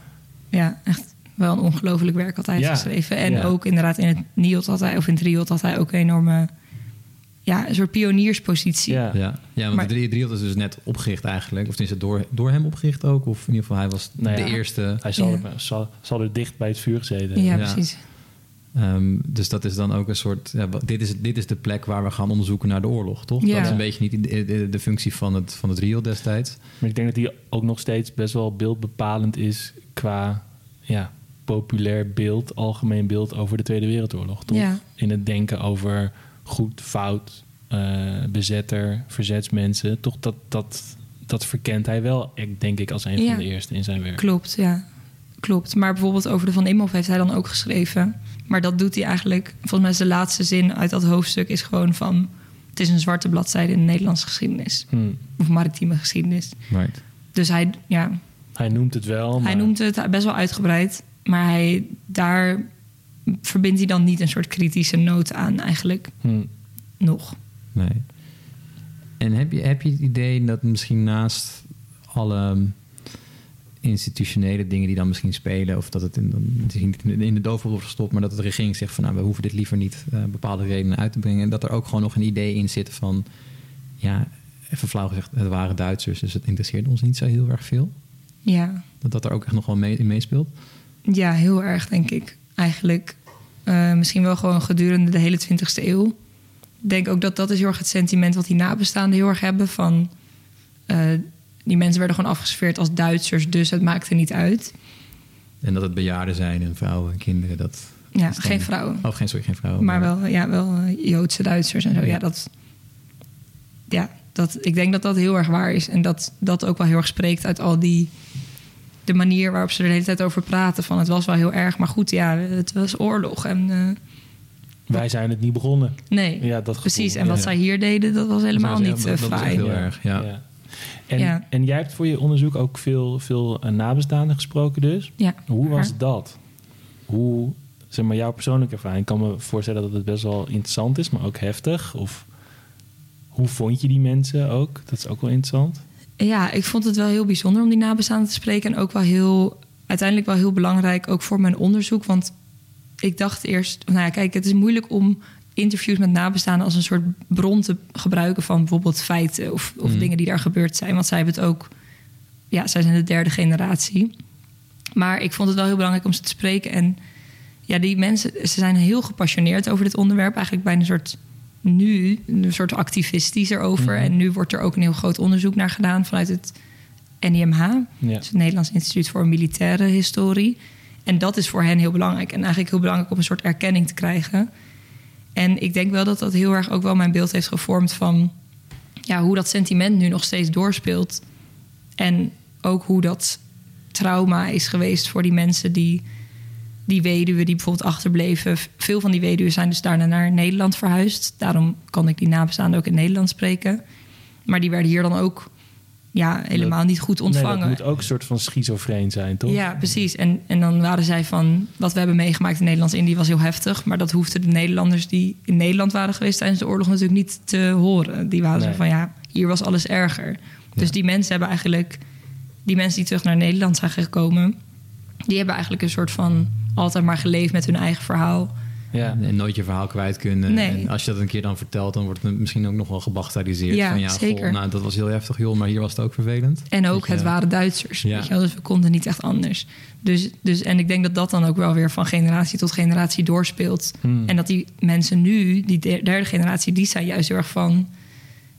ja echt wel een ongelooflijk werk had hij geschreven. En ook inderdaad in het NIOD had hij, of in het RIOD had hij ook een enorme... Ja, een soort pionierspositie. Ja. Ja, ja want Maar- de drie Driel is dus net opgericht eigenlijk. Of is het door, door hem opgericht ook? Of in ieder geval, hij was Nou de ja. eerste. Hij zal, Ja. er, zal, zal er dicht bij het vuur gezeten Ja, hebben. Ja. precies. Ehm, dus dat is dan ook een soort. Dit, is, dit is de plek waar we gaan onderzoeken naar de oorlog, toch? Ja. Dat is een beetje niet de, de, de functie van het, van het RIO destijds. Maar ik denk dat die ook nog steeds best wel beeldbepalend is qua ja, populair beeld, algemeen beeld over de Tweede Wereldoorlog. Toch? Ja. In het denken over goed, fout, eh, bezetter, verzetsmensen. Toch dat, dat, dat verkent hij wel, ik denk ik, als een Ja. van de eerste in zijn werk. Klopt, ja. Klopt. Maar bijvoorbeeld over de Van Imhoff heeft hij dan ook geschreven. Maar dat doet hij eigenlijk... Volgens mij is de laatste zin uit dat hoofdstuk is gewoon van... Het is een zwarte bladzijde in de Nederlandse geschiedenis. Hm. Of maritieme geschiedenis. Right. Dus hij, ja, Hij noemt het wel, maar hij noemt het best wel uitgebreid. Maar hij, daar verbindt hij dan niet een soort kritische noot aan eigenlijk hm. nog. Nee. En heb je, heb je het idee dat misschien naast alle institutionele dingen die dan misschien spelen, of dat het in, niet in de doofpot wordt gestopt, maar dat de regering zegt van nou, we hoeven dit liever niet eh, bepaalde redenen uit te brengen. En dat er ook gewoon nog een idee in zit van, ja, even flauw gezegd, het waren Duitsers, dus het interesseert ons niet zo heel erg veel. Ja, Dat dat er ook echt nog wel mee, in meespeelt. ja heel erg denk ik. Eigenlijk eh, misschien wel gewoon gedurende de hele 20e eeuw. Ik denk ook dat dat is heel erg het sentiment wat die nabestaanden heel erg hebben. Van, eh, die mensen werden gewoon afgesfeerd als Duitsers, dus het maakte niet uit. En dat het bejaarden zijn en vrouwen en kinderen, dat... Ja, dan- geen vrouwen. Oh, geen, sorry, geen vrouwen. Maar wel, ja, wel eh, Joodse Duitsers en zo. Ja, Ja. dat, ja dat, ik denk dat dat heel erg waar is. En dat dat ook wel heel erg spreekt uit al die... de manier waarop ze er de hele tijd over praten. Van het was wel heel erg, maar goed, ja, het was oorlog. En eh, wij zijn het niet begonnen. nee, Ja, dat precies. En wat ja. zij hier deden, dat was helemaal Ja, niet eh, dat is fraai. echt heel erg, ja. Ja. En, Ja. en jij hebt voor je onderzoek ook veel, veel eh, nabestaanden gesproken dus. Ja, Hoe was haar. dat? Hoe, zeg maar, jouw persoonlijke ervaring? Ik kan me voorstellen dat het best wel interessant is, maar ook heftig. Of hoe vond je die mensen ook? Dat is ook wel interessant. Ja, ik vond het wel heel bijzonder om die nabestaanden te spreken. En ook wel heel, uiteindelijk wel heel belangrijk, ook voor mijn onderzoek. Want ik dacht eerst, nou ja, kijk, het is moeilijk om interviews met nabestaanden als een soort bron te gebruiken van bijvoorbeeld feiten of, of Mhm. dingen die daar gebeurd zijn. Want zij hebben het ook, ja, zij zijn de derde generatie. Maar ik vond het wel heel belangrijk om ze te spreken. En ja, die mensen, ze zijn heel gepassioneerd over dit onderwerp. Eigenlijk bijna een soort nu, een soort activistisch erover. Mhm. En nu wordt er ook een heel groot onderzoek naar gedaan vanuit het NIMH. Ja. Dus het Nederlands Instituut voor Militaire Historie. En dat is voor hen heel belangrijk. En eigenlijk heel belangrijk om een soort erkenning te krijgen. En ik denk wel dat dat heel erg ook wel mijn beeld heeft gevormd van ja, hoe dat sentiment nu nog steeds doorspeelt. En ook hoe dat trauma is geweest voor die mensen die, die weduwen die bijvoorbeeld achterbleven. Veel van die weduwen zijn dus daarna naar Nederland verhuisd. Daarom kan ik die nabestaanden ook in Nederland spreken. Maar die werden hier dan ook ja, helemaal niet goed Nee, ontvangen. dat moet ook een soort van schizofreen zijn, toch? Ja, precies. En, en dan waren zij van... wat we hebben meegemaakt in Nederlands-Indië was heel heftig... maar dat hoefden de Nederlanders die in Nederland waren geweest... tijdens de oorlog natuurlijk niet te horen. Die waren Nee. zo van, ja, hier was alles erger. Dus die mensen hebben eigenlijk... die mensen die terug naar Nederland zijn gekomen... die hebben eigenlijk een soort van... altijd maar geleefd met hun eigen verhaal. Ja. En nooit je verhaal kwijt kunnen. Nee. En als je dat een keer dan vertelt, dan wordt het misschien ook nog wel gebagatelliseerd. Ja, van ja, zeker. Goh, nou, dat was heel heftig, joh, maar hier was het ook vervelend. En ook, je- het waren Duitsers. Ja. Weet je wel, dus we konden niet echt anders. Dus, dus, en ik denk dat dat dan ook wel weer van generatie tot generatie doorspeelt. Hmm. En dat die mensen nu, die der- derde generatie, die zijn juist heel erg van...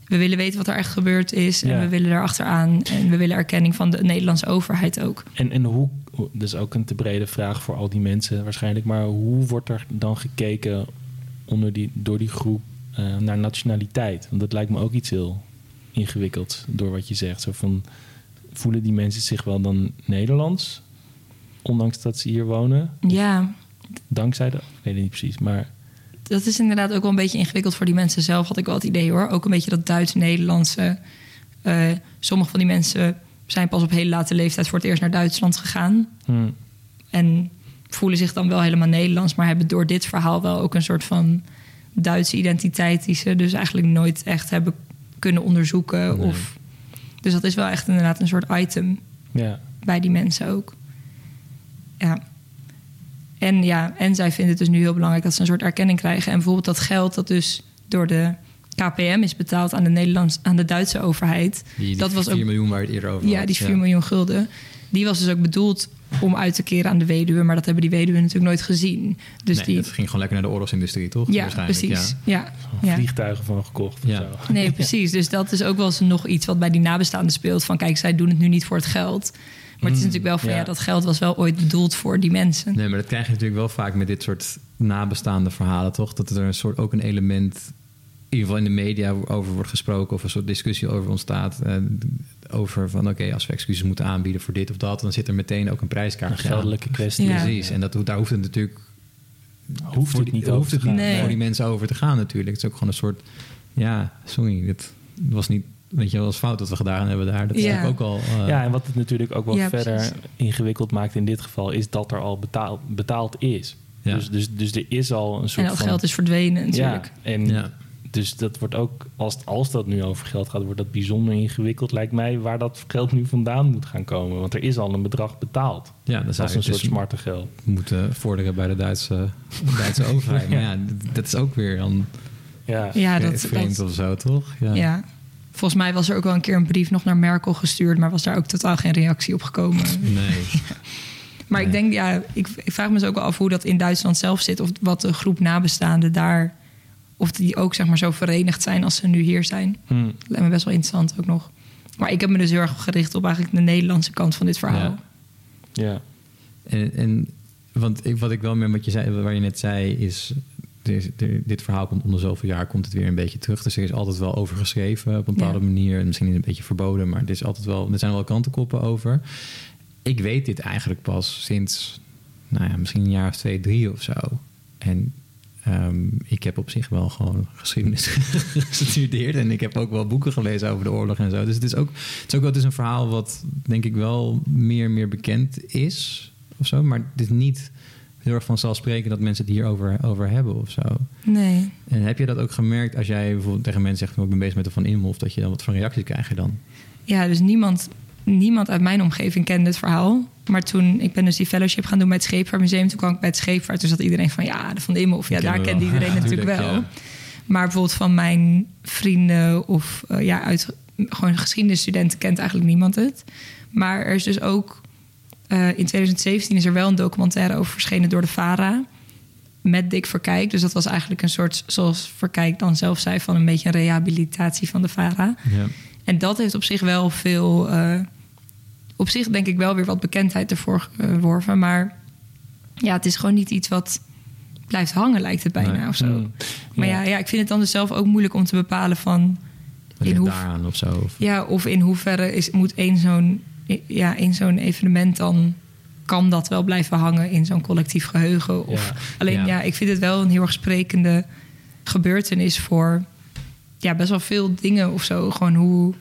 we willen weten wat er echt gebeurd is... en Ja. we willen erachteraan. En we willen erkenning van de Nederlandse overheid ook. En, en hoe, is ook een te brede vraag voor al die mensen waarschijnlijk, maar hoe wordt er dan gekeken onder die, door die groep eh, naar nationaliteit? Want dat lijkt me ook iets heel ingewikkelds door wat je zegt. Zo van, voelen die mensen zich wel dan Nederlands, ondanks dat ze hier wonen? Ja, Dankzij de, ik weet het niet precies, maar dat is inderdaad ook wel een beetje ingewikkeld voor die mensen zelf, had ik wel het idee hoor. Ook een beetje dat Duits-Nederlandse. Eh, sommige van die mensen zijn pas op hele late leeftijd voor het eerst naar Duitsland gegaan. hm, En voelen zich dan wel helemaal Nederlands, maar hebben door dit verhaal wel ook een soort van Duitse identiteit die ze dus eigenlijk nooit echt hebben kunnen onderzoeken. Nee. Of, dus dat is wel echt inderdaad een soort item ja, bij die mensen ook. Ja. En ja, en zij vinden het dus nu heel belangrijk dat ze een soort erkenning krijgen. En bijvoorbeeld dat geld dat dus door de KPM is betaald aan de, Nederlands, aan de Duitse overheid. Die, die dat was 4 ook miljoen waar je het eerder over ja, had. die 4 miljoen gulden. Die was dus ook bedoeld om uit te keren aan de weduwe. Maar dat hebben die weduwen natuurlijk nooit gezien. Dus nee, die, het ging gewoon lekker naar de oorlogsindustrie, toch? ja, precies. Ja. Ja. Vliegtuigen van gekocht of Ja. zo. Nee, precies. Dus dat is ook wel eens nog iets wat bij die nabestaanden speelt. Van kijk, zij doen het nu niet voor het geld. Maar het is Mm, natuurlijk wel van ja. ja. dat geld was wel ooit bedoeld voor die mensen. Nee, maar dat krijg je natuurlijk wel vaak met dit soort nabestaande verhalen, toch? Dat er een soort ook een element, ieder geval in de media, over wordt gesproken of een soort discussie over ontstaat. eh, over van oké, als we excuses moeten aanbieden voor dit of dat, dan zit er meteen ook een Een prijskaartje aan. geldelijke kwestie. Ja. Precies. En dat, daar hoeft het natuurlijk Hoeft het die- niet over hoeft te het gaan. niet Nee. voor die mensen over te gaan natuurlijk. Het is ook gewoon een soort, ja, sorry, dit was niet, weet je wel, was fout wat we gedaan hebben daar. Dat is Ja. natuurlijk ook al. eh, Ja, en wat het natuurlijk ook wel Ja, verder precies. ingewikkeld maakt in dit geval, is dat er al betaald, betaald is. Ja. Dus, dus, dus er is al een soort En dat van... geld is verdwenen natuurlijk. Ja, en Ja. Dus dat wordt ook, als, als dat nu over geld gaat, wordt dat bijzonder ingewikkeld, lijkt mij, waar dat geld nu vandaan moet gaan komen. Want er is al een bedrag betaald. ja, dan Dat zou is een soort dus smarte geld. moeten vorderen bij de Duitse, Duitse overheid. Maar ja, dat is ook weer dan Ja, Ja, dat, vreemd dat, of zo, toch? Ja. ja. Volgens mij was er ook wel een keer een brief nog naar Merkel gestuurd, maar was daar ook totaal geen reactie op gekomen. Nee. Maar ik denk, ja, ik, ik vraag me dus ook wel af hoe dat in Duitsland zelf zit. Of wat de groep nabestaanden daar, of die ook zeg maar zo verenigd zijn als ze nu hier zijn. Hm. Lijkt me best wel interessant ook nog. Maar ik heb me dus heel erg gericht op eigenlijk de Nederlandse kant van dit verhaal. Ja. ja. En, en want ik, wat ik wel met wat je zei, waar je net zei, is. is- dit verhaal komt onder zoveel jaar komt het weer een beetje terug. Dus er is altijd wel over geschreven op een bepaalde Ja. manier. En misschien een beetje verboden, maar er, is altijd wel, er zijn wel kantenkoppen over. Ik weet dit eigenlijk pas sinds, nou ja, misschien een jaar of twee, drie of zo. En ehm, ik heb op zich wel gewoon geschiedenis gestudeerd. En ik heb ook wel boeken gelezen over de oorlog en zo. Dus het is ook, het is ook wel het is een verhaal wat denk ik wel meer en meer bekend is. Of zo. Maar het is niet heel erg vanzelfsprekend dat mensen het hierover over hebben of zo. Nee. En heb je dat ook gemerkt als jij bijvoorbeeld tegen mensen zegt... "Oh, ik ben bezig met de Van Imhof... dat je dan wat voor reacties krijg je dan? Ja, dus niemand, niemand uit mijn omgeving kende het verhaal. Maar toen, ik ben dus die fellowship gaan doen bij het Scheepvaartmuseum. Toen kwam ik bij het Scheepvaart. Toen zat iedereen van, ja, de Van de Imhof. Ja, Die daar kende iedereen Ja, natuurlijk tuurlijk, wel. ja. Maar bijvoorbeeld van mijn vrienden of eh, ja, uit gewoon geschiedenisstudenten kent eigenlijk niemand het. Maar er is dus ook eh, in 2017 is er wel een documentaire over verschenen door de VARA met Dick Verkijk. Dus dat was eigenlijk een soort, zoals Verkijk dan zelf zei, van een beetje een rehabilitatie van de VARA. Ja. En dat heeft op zich wel veel. eh, op zich denk ik wel weer wat bekendheid ervoor geworven. Maar ja, het is gewoon niet iets wat blijft hangen, lijkt het bijna Nee. of zo. Hm. Maar ja. Ja, ik vind het dan dus zelf ook moeilijk om te bepalen van. In hoe- daaraan of zo? Of, Ja, of in hoeverre is, moet één zo'n ja, één zo'n evenement dan. Kan dat wel blijven hangen in zo'n collectief geheugen? Of, Ja. Alleen Ja. ja. ik vind het wel een heel erg sprekende gebeurtenis voor ja, best wel veel dingen of zo. Gewoon hoe,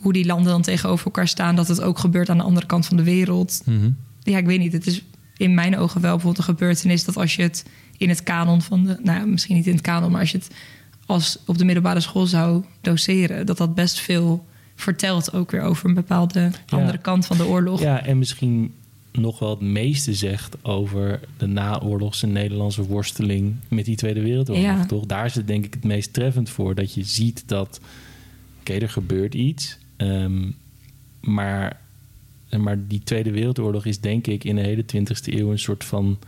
hoe die landen dan tegenover elkaar staan. Dat het ook gebeurt aan de andere kant van de wereld. Mhm. Ja, ik weet niet. Het is in mijn ogen wel bijvoorbeeld een gebeurtenis dat als je het in het kanon van de. Nou, ja, misschien niet in het kanon, maar als je het als op de middelbare school zou doseren, dat dat best veel vertelt ook weer over een bepaalde Ja. andere kant van de oorlog. Ja, en misschien nog wel het meeste zegt over de naoorlogse Nederlandse worsteling met die Tweede Wereldoorlog, Ja. toch? Daar is het denk ik het meest treffend voor. Dat je ziet dat, oké, er gebeurt iets, ehm, maar, maar die Tweede Wereldoorlog is denk ik in de hele 20e eeuw een soort van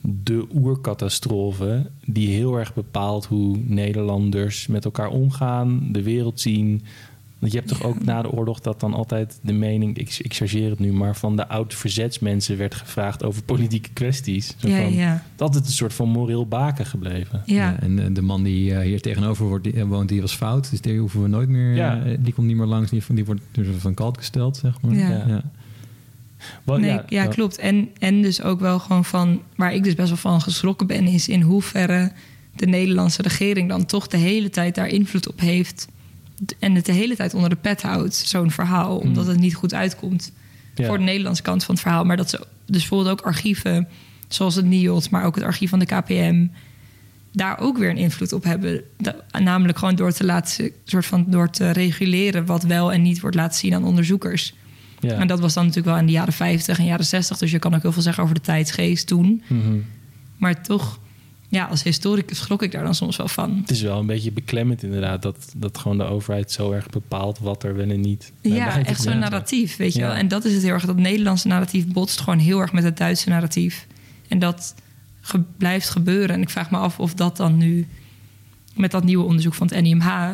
de oercatastrofe die heel erg bepaalt hoe Nederlanders met elkaar omgaan, de wereld zien. Want je hebt toch ook na de oorlog dat dan altijd de mening, ik, ik chargeer het nu, maar van de oude verzetsmensen werd gevraagd over politieke kwesties. Zo ja, van, ja. Dat is een soort van moreel baken gebleven. ja. Ja, en de man die eh, hier tegenover wordt, die, eh, woont, die was fout. Dus die hoeven we nooit meer. Ja. eh, die komt niet meer langs. Die, die wordt dus van kalt gesteld, zeg maar. Ja. Nee, ja, wel- klopt. En, en dus ook wel gewoon van, waar ik dus best wel van geschrokken ben, is in hoeverre de Nederlandse regering dan toch de hele tijd daar invloed op heeft. En het de hele tijd onder de pet houdt, zo'n verhaal, omdat Mm. het niet goed uitkomt Ja. voor de Nederlandse kant van het verhaal. Maar dat ze dus bijvoorbeeld ook archieven, zoals het NIOD, maar ook het archief van de KPM, daar ook weer een invloed op hebben. Namelijk gewoon door te laten, soort van door te reguleren wat wel en niet wordt laten zien aan onderzoekers. Ja. En dat was dan natuurlijk wel in de jaren 50 en jaren 60. Dus je kan ook heel veel zeggen over de tijdsgeest toen. Mhm. Maar toch, ja, als historicus schrok ik daar dan soms wel van. Het is wel een beetje beklemmend inderdaad dat, dat gewoon de overheid zo erg bepaalt wat er wel en niet. Ja, echt zo'n narratief, weet je Ja. wel. En dat is het heel erg. Dat Nederlandse narratief botst gewoon heel erg met het Duitse narratief. En dat ge- blijft gebeuren. En ik vraag me af of dat dan nu met dat nieuwe onderzoek van het NIMH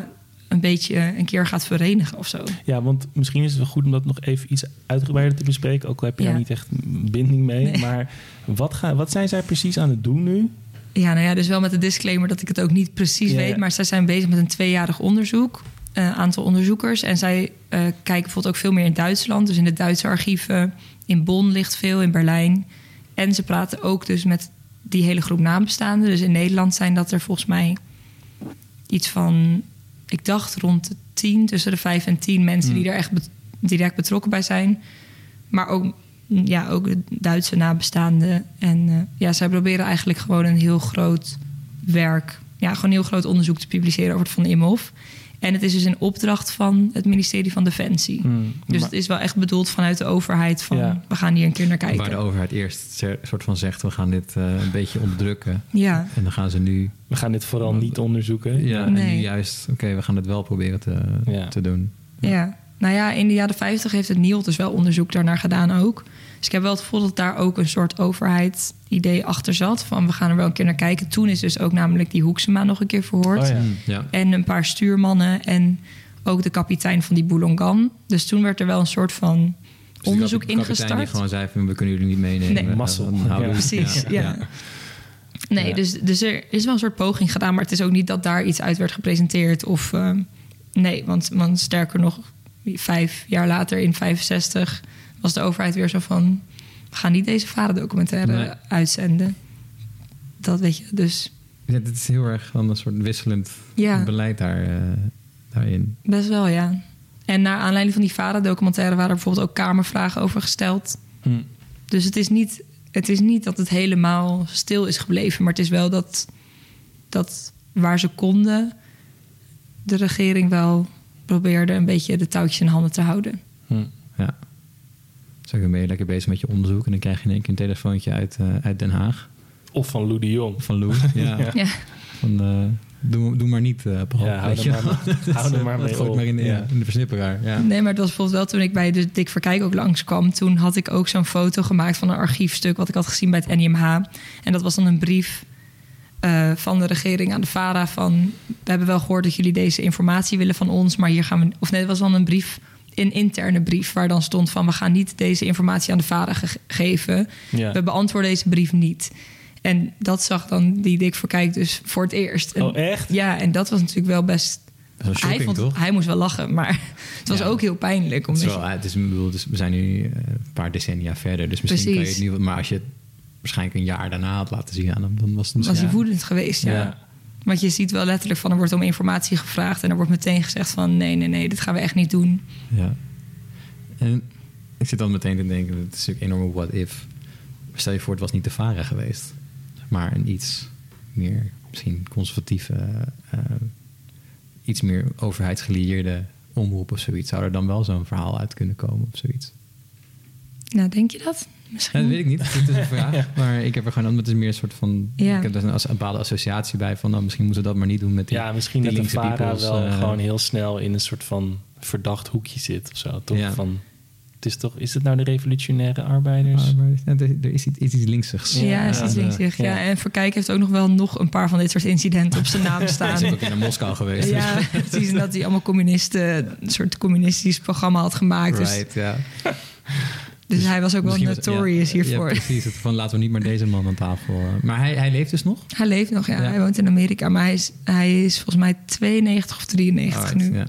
een beetje een keer gaat verenigen of zo. Ja, want misschien is het wel goed om dat nog even iets uitgebreider te bespreken. Ook al heb je Ja. daar niet echt binding mee. Nee. Maar wat, gaan, wat zijn zij precies aan het doen nu? Ja, nou ja, dus wel met de disclaimer dat ik het ook niet precies weet. Maar zij zijn bezig met een tweejarig onderzoek. Een aantal onderzoekers. En zij eh, kijken bijvoorbeeld ook veel meer in Duitsland. Dus in de Duitse archieven. In Bonn ligt veel, in Berlijn. En ze praten ook dus met die hele groep nabestaanden. Dus in Nederland zijn dat er volgens mij iets van... Ik dacht rond de tien, tussen de vijf en tien mensen... die er echt direct betrokken bij zijn. Maar ook, ja, ook de Duitse nabestaanden. En eh, ja, zij proberen eigenlijk gewoon een heel groot werk... Ja, gewoon een heel groot onderzoek te publiceren over het Van Imhoff. En het is dus een opdracht van het ministerie van Defensie. Hmm, Dus maar- het is wel echt bedoeld vanuit de overheid van... Ja. we gaan hier een keer naar Waar de kijken. overheid eerst soort van zegt, we gaan dit eh, een beetje onderdrukken. Ja, En dan gaan ze nu, we gaan dit vooral niet onderzoeken. ja, en nu juist, oké, we gaan het wel proberen te, Ja. te doen. ja. Nou ja, in de jaren 50 heeft het NIOD dus wel onderzoek daarnaar gedaan ook. Dus ik heb wel het gevoel dat daar ook een soort overheidsidee achter zat. Van we gaan er wel een keer naar kijken. Toen is dus ook namelijk die Hoeksema nog een keer verhoord. Oh ja. Hmm, ja. En een paar stuurmannen en ook de kapitein van die Boulongan. Dus toen werd er wel een soort van Dus onderzoek kap- kapitein ingestart. die gewoon zei van, we kunnen jullie niet meenemen. Nee. Ja. Precies, ja. Nee, Ja. dus, dus er is wel een soort poging gedaan, maar het is ook niet dat daar iets uit werd gepresenteerd. Of ehm, nee, want, want sterker nog, vijf jaar later in 65 was de overheid weer zo van: we gaan niet deze vader-documentaire Nee. uitzenden. Dat weet je, dus Ja, het is heel erg dan een soort wisselend Ja. beleid daar, eh, daarin. best wel, ja. En naar aanleiding van die vader-documentaire waren er bijvoorbeeld ook kamervragen over gesteld. Hmm. Dus het is niet, het is niet dat het helemaal stil is gebleven, maar het is wel dat, dat waar ze konden, de regering wel probeerde een beetje de touwtjes in handen te houden. Hmm. Ja. Dus dan ben je lekker bezig met je onderzoek en dan krijg je in één keer een telefoontje uit, eh, uit Den Haag. Of van Lou de Jong. Van Lou. Ja. Ja. Ja, Van, eh, doe, doe maar niet, eh Paul. Ja, hou Weet er je maar, wel. hou er maar mee op. maar in, de- Ja. in de versnipperaar. Ja. nee, maar het was bijvoorbeeld wel toen ik bij de Dik Verkijk ook langskwam. Toen had ik ook zo'n foto gemaakt van een archiefstuk wat ik had gezien bij het NIMH. En dat was dan een brief eh, van de regering aan de VARA van... we hebben wel gehoord dat jullie deze informatie willen van ons... maar hier gaan we... Of nee, het was dan een brief, een interne brief... waar dan stond van we gaan niet deze informatie aan de VARA ge- geven. Ja. We beantwoorden deze brief niet. En dat zag dan die Dik Verkijk dus voor het eerst. En- Oh, echt? Ja, en dat was natuurlijk wel best... Is hij, vond, toch? hij moest wel lachen, maar het was Ja. ook heel pijnlijk. Het, is Omdat wel, het is, bedoel, dus we zijn nu eh, een paar decennia verder. Dus misschien kan je Precies. het niet... Maar als je het waarschijnlijk een jaar daarna had laten zien aan hem... dan was het was misschien... hij woedend geweest, ja. Ja. Want je ziet wel letterlijk van er wordt om informatie gevraagd en er wordt meteen gezegd van nee, nee, nee, dit gaan we echt niet doen. Ja. En ik zit dan meteen te denken, het is natuurlijk een enorme what if. Maar stel je voor, het was niet de VARA geweest. Maar een iets meer, misschien conservatieve, eh, iets meer overheidsgelieerde omroep of zoiets. Zou er dan wel zo'n verhaal uit kunnen komen of zoiets? Nou, denk je dat? Ja, dat weet ik niet. Het is een vraag. Maar ik heb er gewoon, het is meer een soort van, Ja. ik heb daar een, bepaalde associatie bij van, nou, misschien moeten we dat maar niet doen met die, Ja, misschien die dat de linkse VARA peoples, wel eh, gewoon heel snel in een soort van verdacht hoekje zit of zo. Toch Ja. van, het is toch, is het nou de revolutionaire arbeiders? er, er is iets, iets, iets linksigs. Ja, Ja, is iets ja. linksig. Ja. Ja. En Verkijk heeft ook nog wel nog een paar van dit soort incidenten op zijn naam Hij staan. is ook in Moskou geweest. Ja, precies. En dat hij allemaal communisten, een soort communistisch programma had gemaakt. Dus, Right, ja. Dus hij was ook wel notorious ja, hiervoor. Ja, precies. Het Van laten we niet maar deze man aan tafel. eh. Maar hij, hij leeft dus nog? Hij leeft nog, ja. Ja. Hij woont in Amerika, maar hij is, hij is volgens mij 92 of 93 Alright, nu. ja.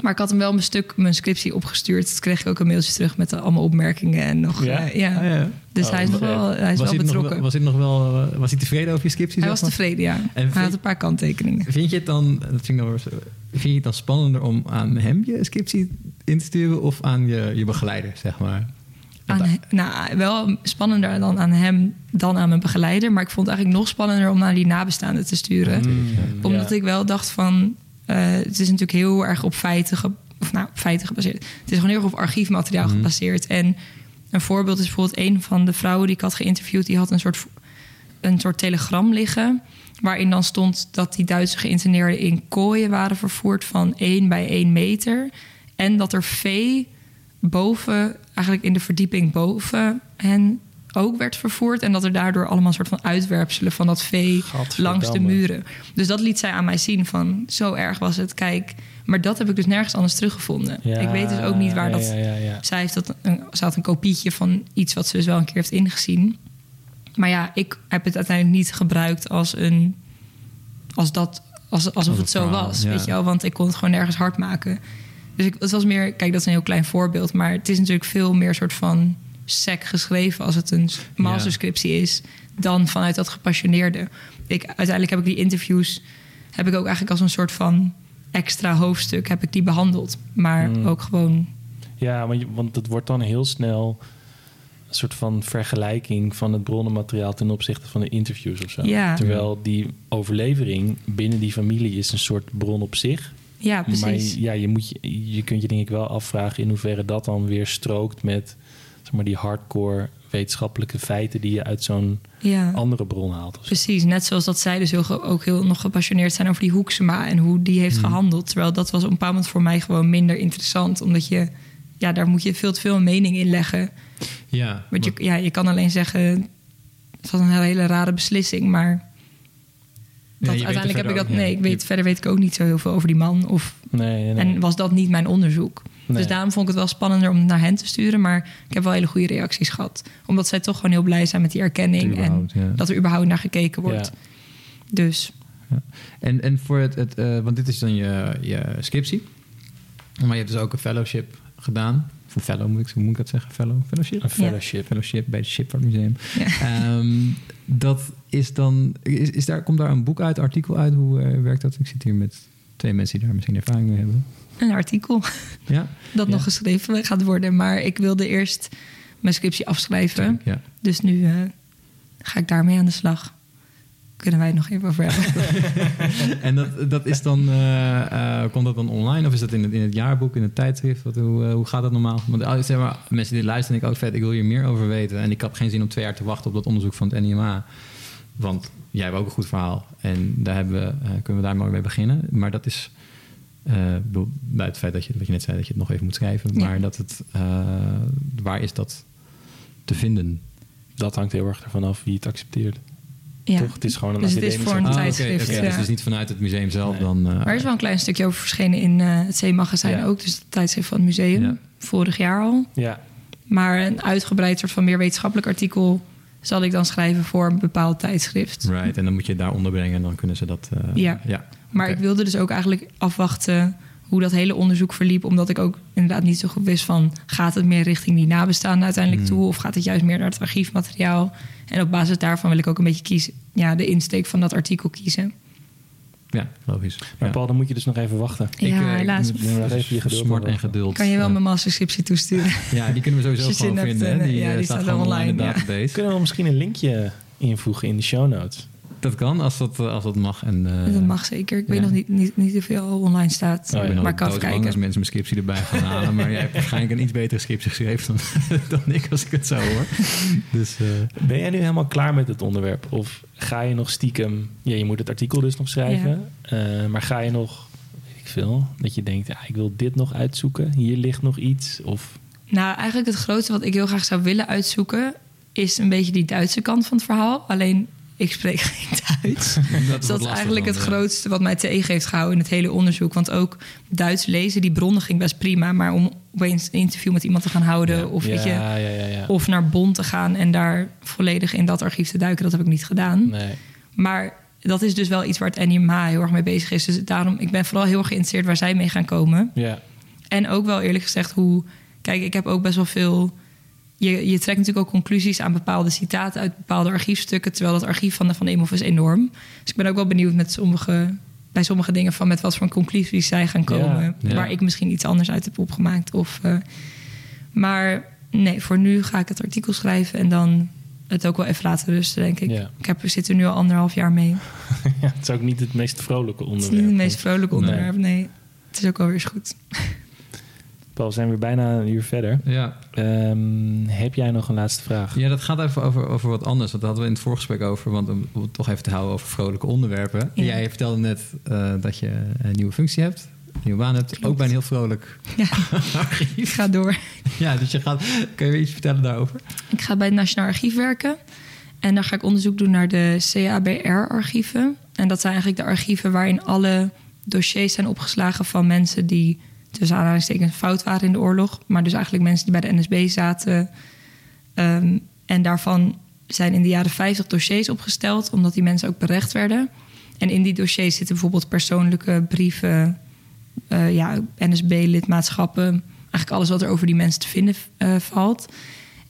Maar ik had hem wel mijn stuk, mijn scriptie opgestuurd. Toen kreeg ik ook een mailtje terug met allemaal opmerkingen en nog. Ja? eh, ja. Ah, ja. Dus Oh, hij is nog oké. wel, hij is was, wel nog betrokken. was, hij nog wel, eh, was hij tevreden over je scriptie? hij was maar? tevreden, ja. En hij vind- had een paar kanttekeningen. Vind je het dan, dat vind ik zo- vind je het dan spannender om aan hem je scriptie in te sturen of aan je, je begeleider, zeg maar? Aan he- nou, wel spannender dan aan hem dan aan mijn begeleider. Maar ik vond het eigenlijk nog spannender om naar die nabestaanden te sturen. Mm, Omdat ja. ik wel dacht van... eh, het is natuurlijk heel erg op feiten, ge- of nou, op feiten gebaseerd. Het is gewoon heel erg op archiefmateriaal gebaseerd. En een voorbeeld is bijvoorbeeld een van de vrouwen die ik had geïnterviewd... die had een soort een soort telegram liggen. Waarin dan stond dat die Duitse geïnterneerden in kooien waren vervoerd van 1 bij 1 meter. En dat er vee boven, eigenlijk in de verdieping boven hen ook werd vervoerd. En dat er daardoor allemaal soort van uitwerpselen van dat vee langs de muren. Dus dat liet zij aan mij zien van zo erg was het. Kijk, maar dat heb ik dus nergens anders teruggevonden. Ja, ik weet dus ook niet waar dat... Ja, ja, ja. Zij heeft dat een, ze had een kopietje van iets wat ze dus wel een keer heeft ingezien. Maar ja, ik heb het uiteindelijk niet gebruikt als een... Als dat, als, alsof het zo was, weet je wel. Want ik kon het gewoon nergens hard maken. Dus ik, het was meer... Kijk, dat is een heel klein voorbeeld. Maar het is natuurlijk veel meer soort van sec geschreven... als het een masterscriptie is... dan vanuit dat gepassioneerde. Ik, uiteindelijk heb ik die interviews... heb ik ook eigenlijk als een soort van extra hoofdstuk... heb ik die behandeld. Maar Mm. ook gewoon... Ja, want, want het wordt dan heel snel een soort van vergelijking van het bronnenmateriaal ten opzichte van de interviews of zo. Ja. Terwijl die overlevering binnen die familie is een soort bron op zich. Ja, precies. Maar ja, je, moet je, je kunt je denk ik wel afvragen in hoeverre dat dan weer strookt met zeg maar, die hardcore wetenschappelijke feiten die je uit zo'n ja. andere bron haalt. Precies, net zoals dat zij dus heel, ook heel nog gepassioneerd zijn over die Hoeksema en hoe die heeft gehandeld. Terwijl dat was op een bepaald moment voor mij gewoon minder interessant. Omdat je, ja, daar moet je veel te veel mening in leggen. Ja, Want je, ja, je kan alleen zeggen, het was een hele, rare beslissing. Maar dat, uiteindelijk heb ik dat, ook- nee, ja, ik weet, verder weet ik ook niet zo heel veel over die man. Of, Nee, nee, nee. En was dat niet mijn onderzoek. Nee. Dus daarom vond ik het wel spannender om het naar hen te sturen. Maar ik heb wel hele goede reacties gehad. Omdat zij toch gewoon heel blij zijn met die erkenning. En ja. dat er überhaupt naar gekeken wordt. Ja. Dus En, en voor het, het eh, want dit is dan je, je scriptie. Maar je hebt dus ook een fellowship gedaan. Of een fellow moet ik, hoe moet ik dat zeggen? Fellow? Fellowship? Een fellowship. Fellowship bij het Shipvaart Museum. Ja. Ehm, dat is dan, is, is daar, komt daar een boek uit, artikel uit? Hoe eh, werkt dat? Ik zit hier met twee mensen die daar misschien ervaring mee hebben. een artikel Ja, dat Ja. nog geschreven gaat worden. Maar ik wilde eerst mijn scriptie afschrijven. ja. Dus nu eh, ga ik daarmee aan de slag. Kunnen wij het nog even over hebben? En dat, dat is dan, eh, komt dat dan online of is dat in het, in het jaarboek, in het tijdschrift? Wat, hoe, hoe gaat dat normaal? Want zeg maar, mensen die luisteren, denk ik ook vet, ik wil hier meer over weten. En ik heb geen zin om twee jaar te wachten op dat onderzoek van het NIMA. Want jij hebt ook een goed verhaal en daar hebben we, eh, kunnen we daar maar mee beginnen. Maar dat is, eh, ik bedoel, bij het feit dat je, wat je net zei, dat je het nog even moet schrijven. Ja. Maar dat het, eh, waar is dat te vinden? Dat hangt heel erg ervan af wie het accepteert. Ja. Toch? Het is gewoon een Dus het is voor een Ah, tijdschrift, oké, ja. Dus het is niet vanuit het museum zelf Nee. dan... eh, Maar er is wel een klein stukje over verschenen in eh, het C-magazijn Ja. ook. Dus het tijdschrift van het museum. Ja. Vorig jaar al. Ja, Maar een uitgebreid soort van meer wetenschappelijk artikel... zal ik dan schrijven voor een bepaald tijdschrift. Right, en dan moet je het daar onderbrengen en dan kunnen ze dat... eh, Ja. ja. Maar ik wilde dus ook eigenlijk afwachten hoe dat hele onderzoek verliep. Omdat ik ook inderdaad niet zo goed wist van... gaat het meer richting die nabestaanden uiteindelijk Hmm. toe... of gaat het juist meer naar het archiefmateriaal? En op basis daarvan wil ik ook een beetje kiezen... ja, de insteek van dat artikel kiezen. Ja, logisch. maar ja. Paul, dan moet je dus nog even wachten. Ik, ja, eh, ik helaas. moet- Neem nog even je geduld Smart en geduld. Kan je wel Ja. mijn masterscriptie toesturen? Ja, die kunnen we sowieso gewoon hebt, vinden. hè. eh, Die, ja, eh, die staat staat gewoon online in de database. Kunnen we misschien een linkje invoegen in de show notes? Dat kan, als dat, eh, als dat mag. En, eh, dat mag zeker. Ik weet nog niet, niet, niet hoeveel online staat. Oh, ja. Ik ben maar ik kan doodbang als kijken. mensen mijn scriptie erbij gaan halen. maar jij hebt waarschijnlijk een iets betere scriptie geschreven dan, dan ik, als ik het zo hoor. Dus eh, Ben jij nu helemaal klaar met het onderwerp? Of ga je nog stiekem... Ja, je moet het artikel dus nog schrijven. eh, maar ga je nog, weet ik veel, dat je denkt... Ja, ik wil dit nog uitzoeken. Hier ligt nog iets. Of Nou, eigenlijk het grootste wat ik heel graag zou willen uitzoeken... is een beetje die Duitse kant van het verhaal. Alleen, ik spreek geen Duits. dat dat is lastig eigenlijk dan, het ja. grootste wat mij tegen heeft gehouden in het hele onderzoek. Want ook Duits lezen, die bronnen ging best prima. Maar om opeens een interview met iemand te gaan houden... Ja. Of, ja, weet je, of naar Bonn te gaan en daar volledig in dat archief te duiken... dat heb ik niet gedaan. Nee. Maar dat is dus wel iets waar het NIMA heel erg mee bezig is. Dus daarom, ik ben vooral heel erg geïnteresseerd waar zij mee gaan komen. Ja, En ook wel eerlijk gezegd hoe... Kijk, ik heb ook best wel veel... Je, je trekt natuurlijk ook conclusies aan bepaalde citaten uit bepaalde archiefstukken. Terwijl dat archief van de Van Imhoff is enorm. Dus ik ben ook wel benieuwd met sommige, bij sommige dingen van met wat voor conclusies zij gaan komen. Ja, ja. Waar ik misschien iets anders uit heb opgemaakt. Of, eh, maar nee, voor nu ga ik het artikel schrijven en dan het ook wel even laten rusten, denk ik. Ja. Ik heb, we zitten nu al anderhalf jaar mee. ja, het is ook niet het meest vrolijke Het is onderwerp. niet het meest vrolijke onderwerp, nee. Het is ook wel weer eens goed. Paul, we zijn weer bijna een uur verder. Ja. Ehm, heb jij nog een laatste vraag? ja, dat gaat even over, over wat anders. Want daar hadden we in het voorgesprek over. Want om het toch even te houden over vrolijke onderwerpen. Ja. Jij vertelde net eh, dat je een nieuwe functie hebt. Een nieuwe baan hebt. Klopt. Ook bij een heel vrolijk Ja, archief. ik ga door. Ja, dus je gaat... Kun je weer iets vertellen daarover? Ik ga bij het Nationaal Archief werken. En daar ga ik onderzoek doen naar de CABR-archieven. En dat zijn eigenlijk de archieven waarin alle dossiers zijn opgeslagen van mensen die tussen aanhalingstekens fout waren in de oorlog. Maar dus eigenlijk mensen die bij de NSB zaten. Ehm, en daarvan zijn in de jaren 50 dossiers opgesteld, omdat die mensen ook berecht werden. En in die dossiers zitten bijvoorbeeld persoonlijke brieven, eh, ja, NSB-lidmaatschappen. Eigenlijk alles wat er over die mensen te vinden eh, valt.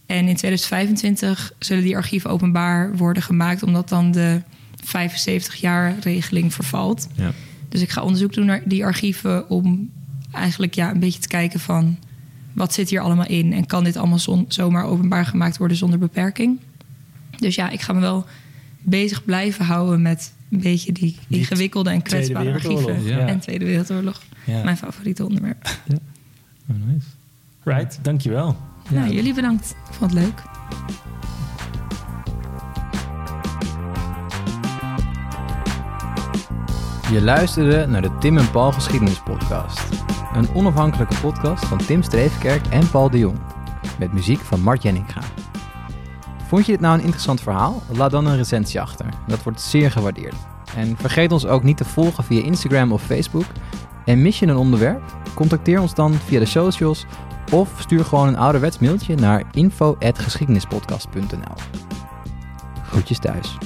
En in 2025 zullen die archieven openbaar worden gemaakt, omdat dan de 75 jaar regeling vervalt. Ja. Dus ik ga onderzoek doen naar die archieven om eigenlijk ja, een beetje te kijken van wat zit hier allemaal in en kan dit allemaal zon- zomaar openbaar gemaakt worden zonder beperking. Dus ja, ik ga me wel bezig blijven houden met een beetje die Die ingewikkelde en kwetsbare archieven. ja. En Tweede Wereldoorlog. Ja. Mijn favoriete onderwerp. Oh, nice. Right, dankjewel. Nou, jullie bedankt. Ik vond het leuk. Je luisterde naar de Tim en Paul Geschiedenis Podcast. Een onafhankelijke podcast van Tim Streefkerk en Paul de Jong. Met muziek van Mart Jenninga. Vond je dit nou een interessant verhaal? Laat dan een recensie achter. Dat wordt zeer gewaardeerd. En vergeet ons ook niet te volgen via Instagram of Facebook. En mis je een onderwerp? Contacteer ons dan via de socials of stuur gewoon een ouderwets mailtje naar info.geschiedenispodcast.nl. Groetjes thuis.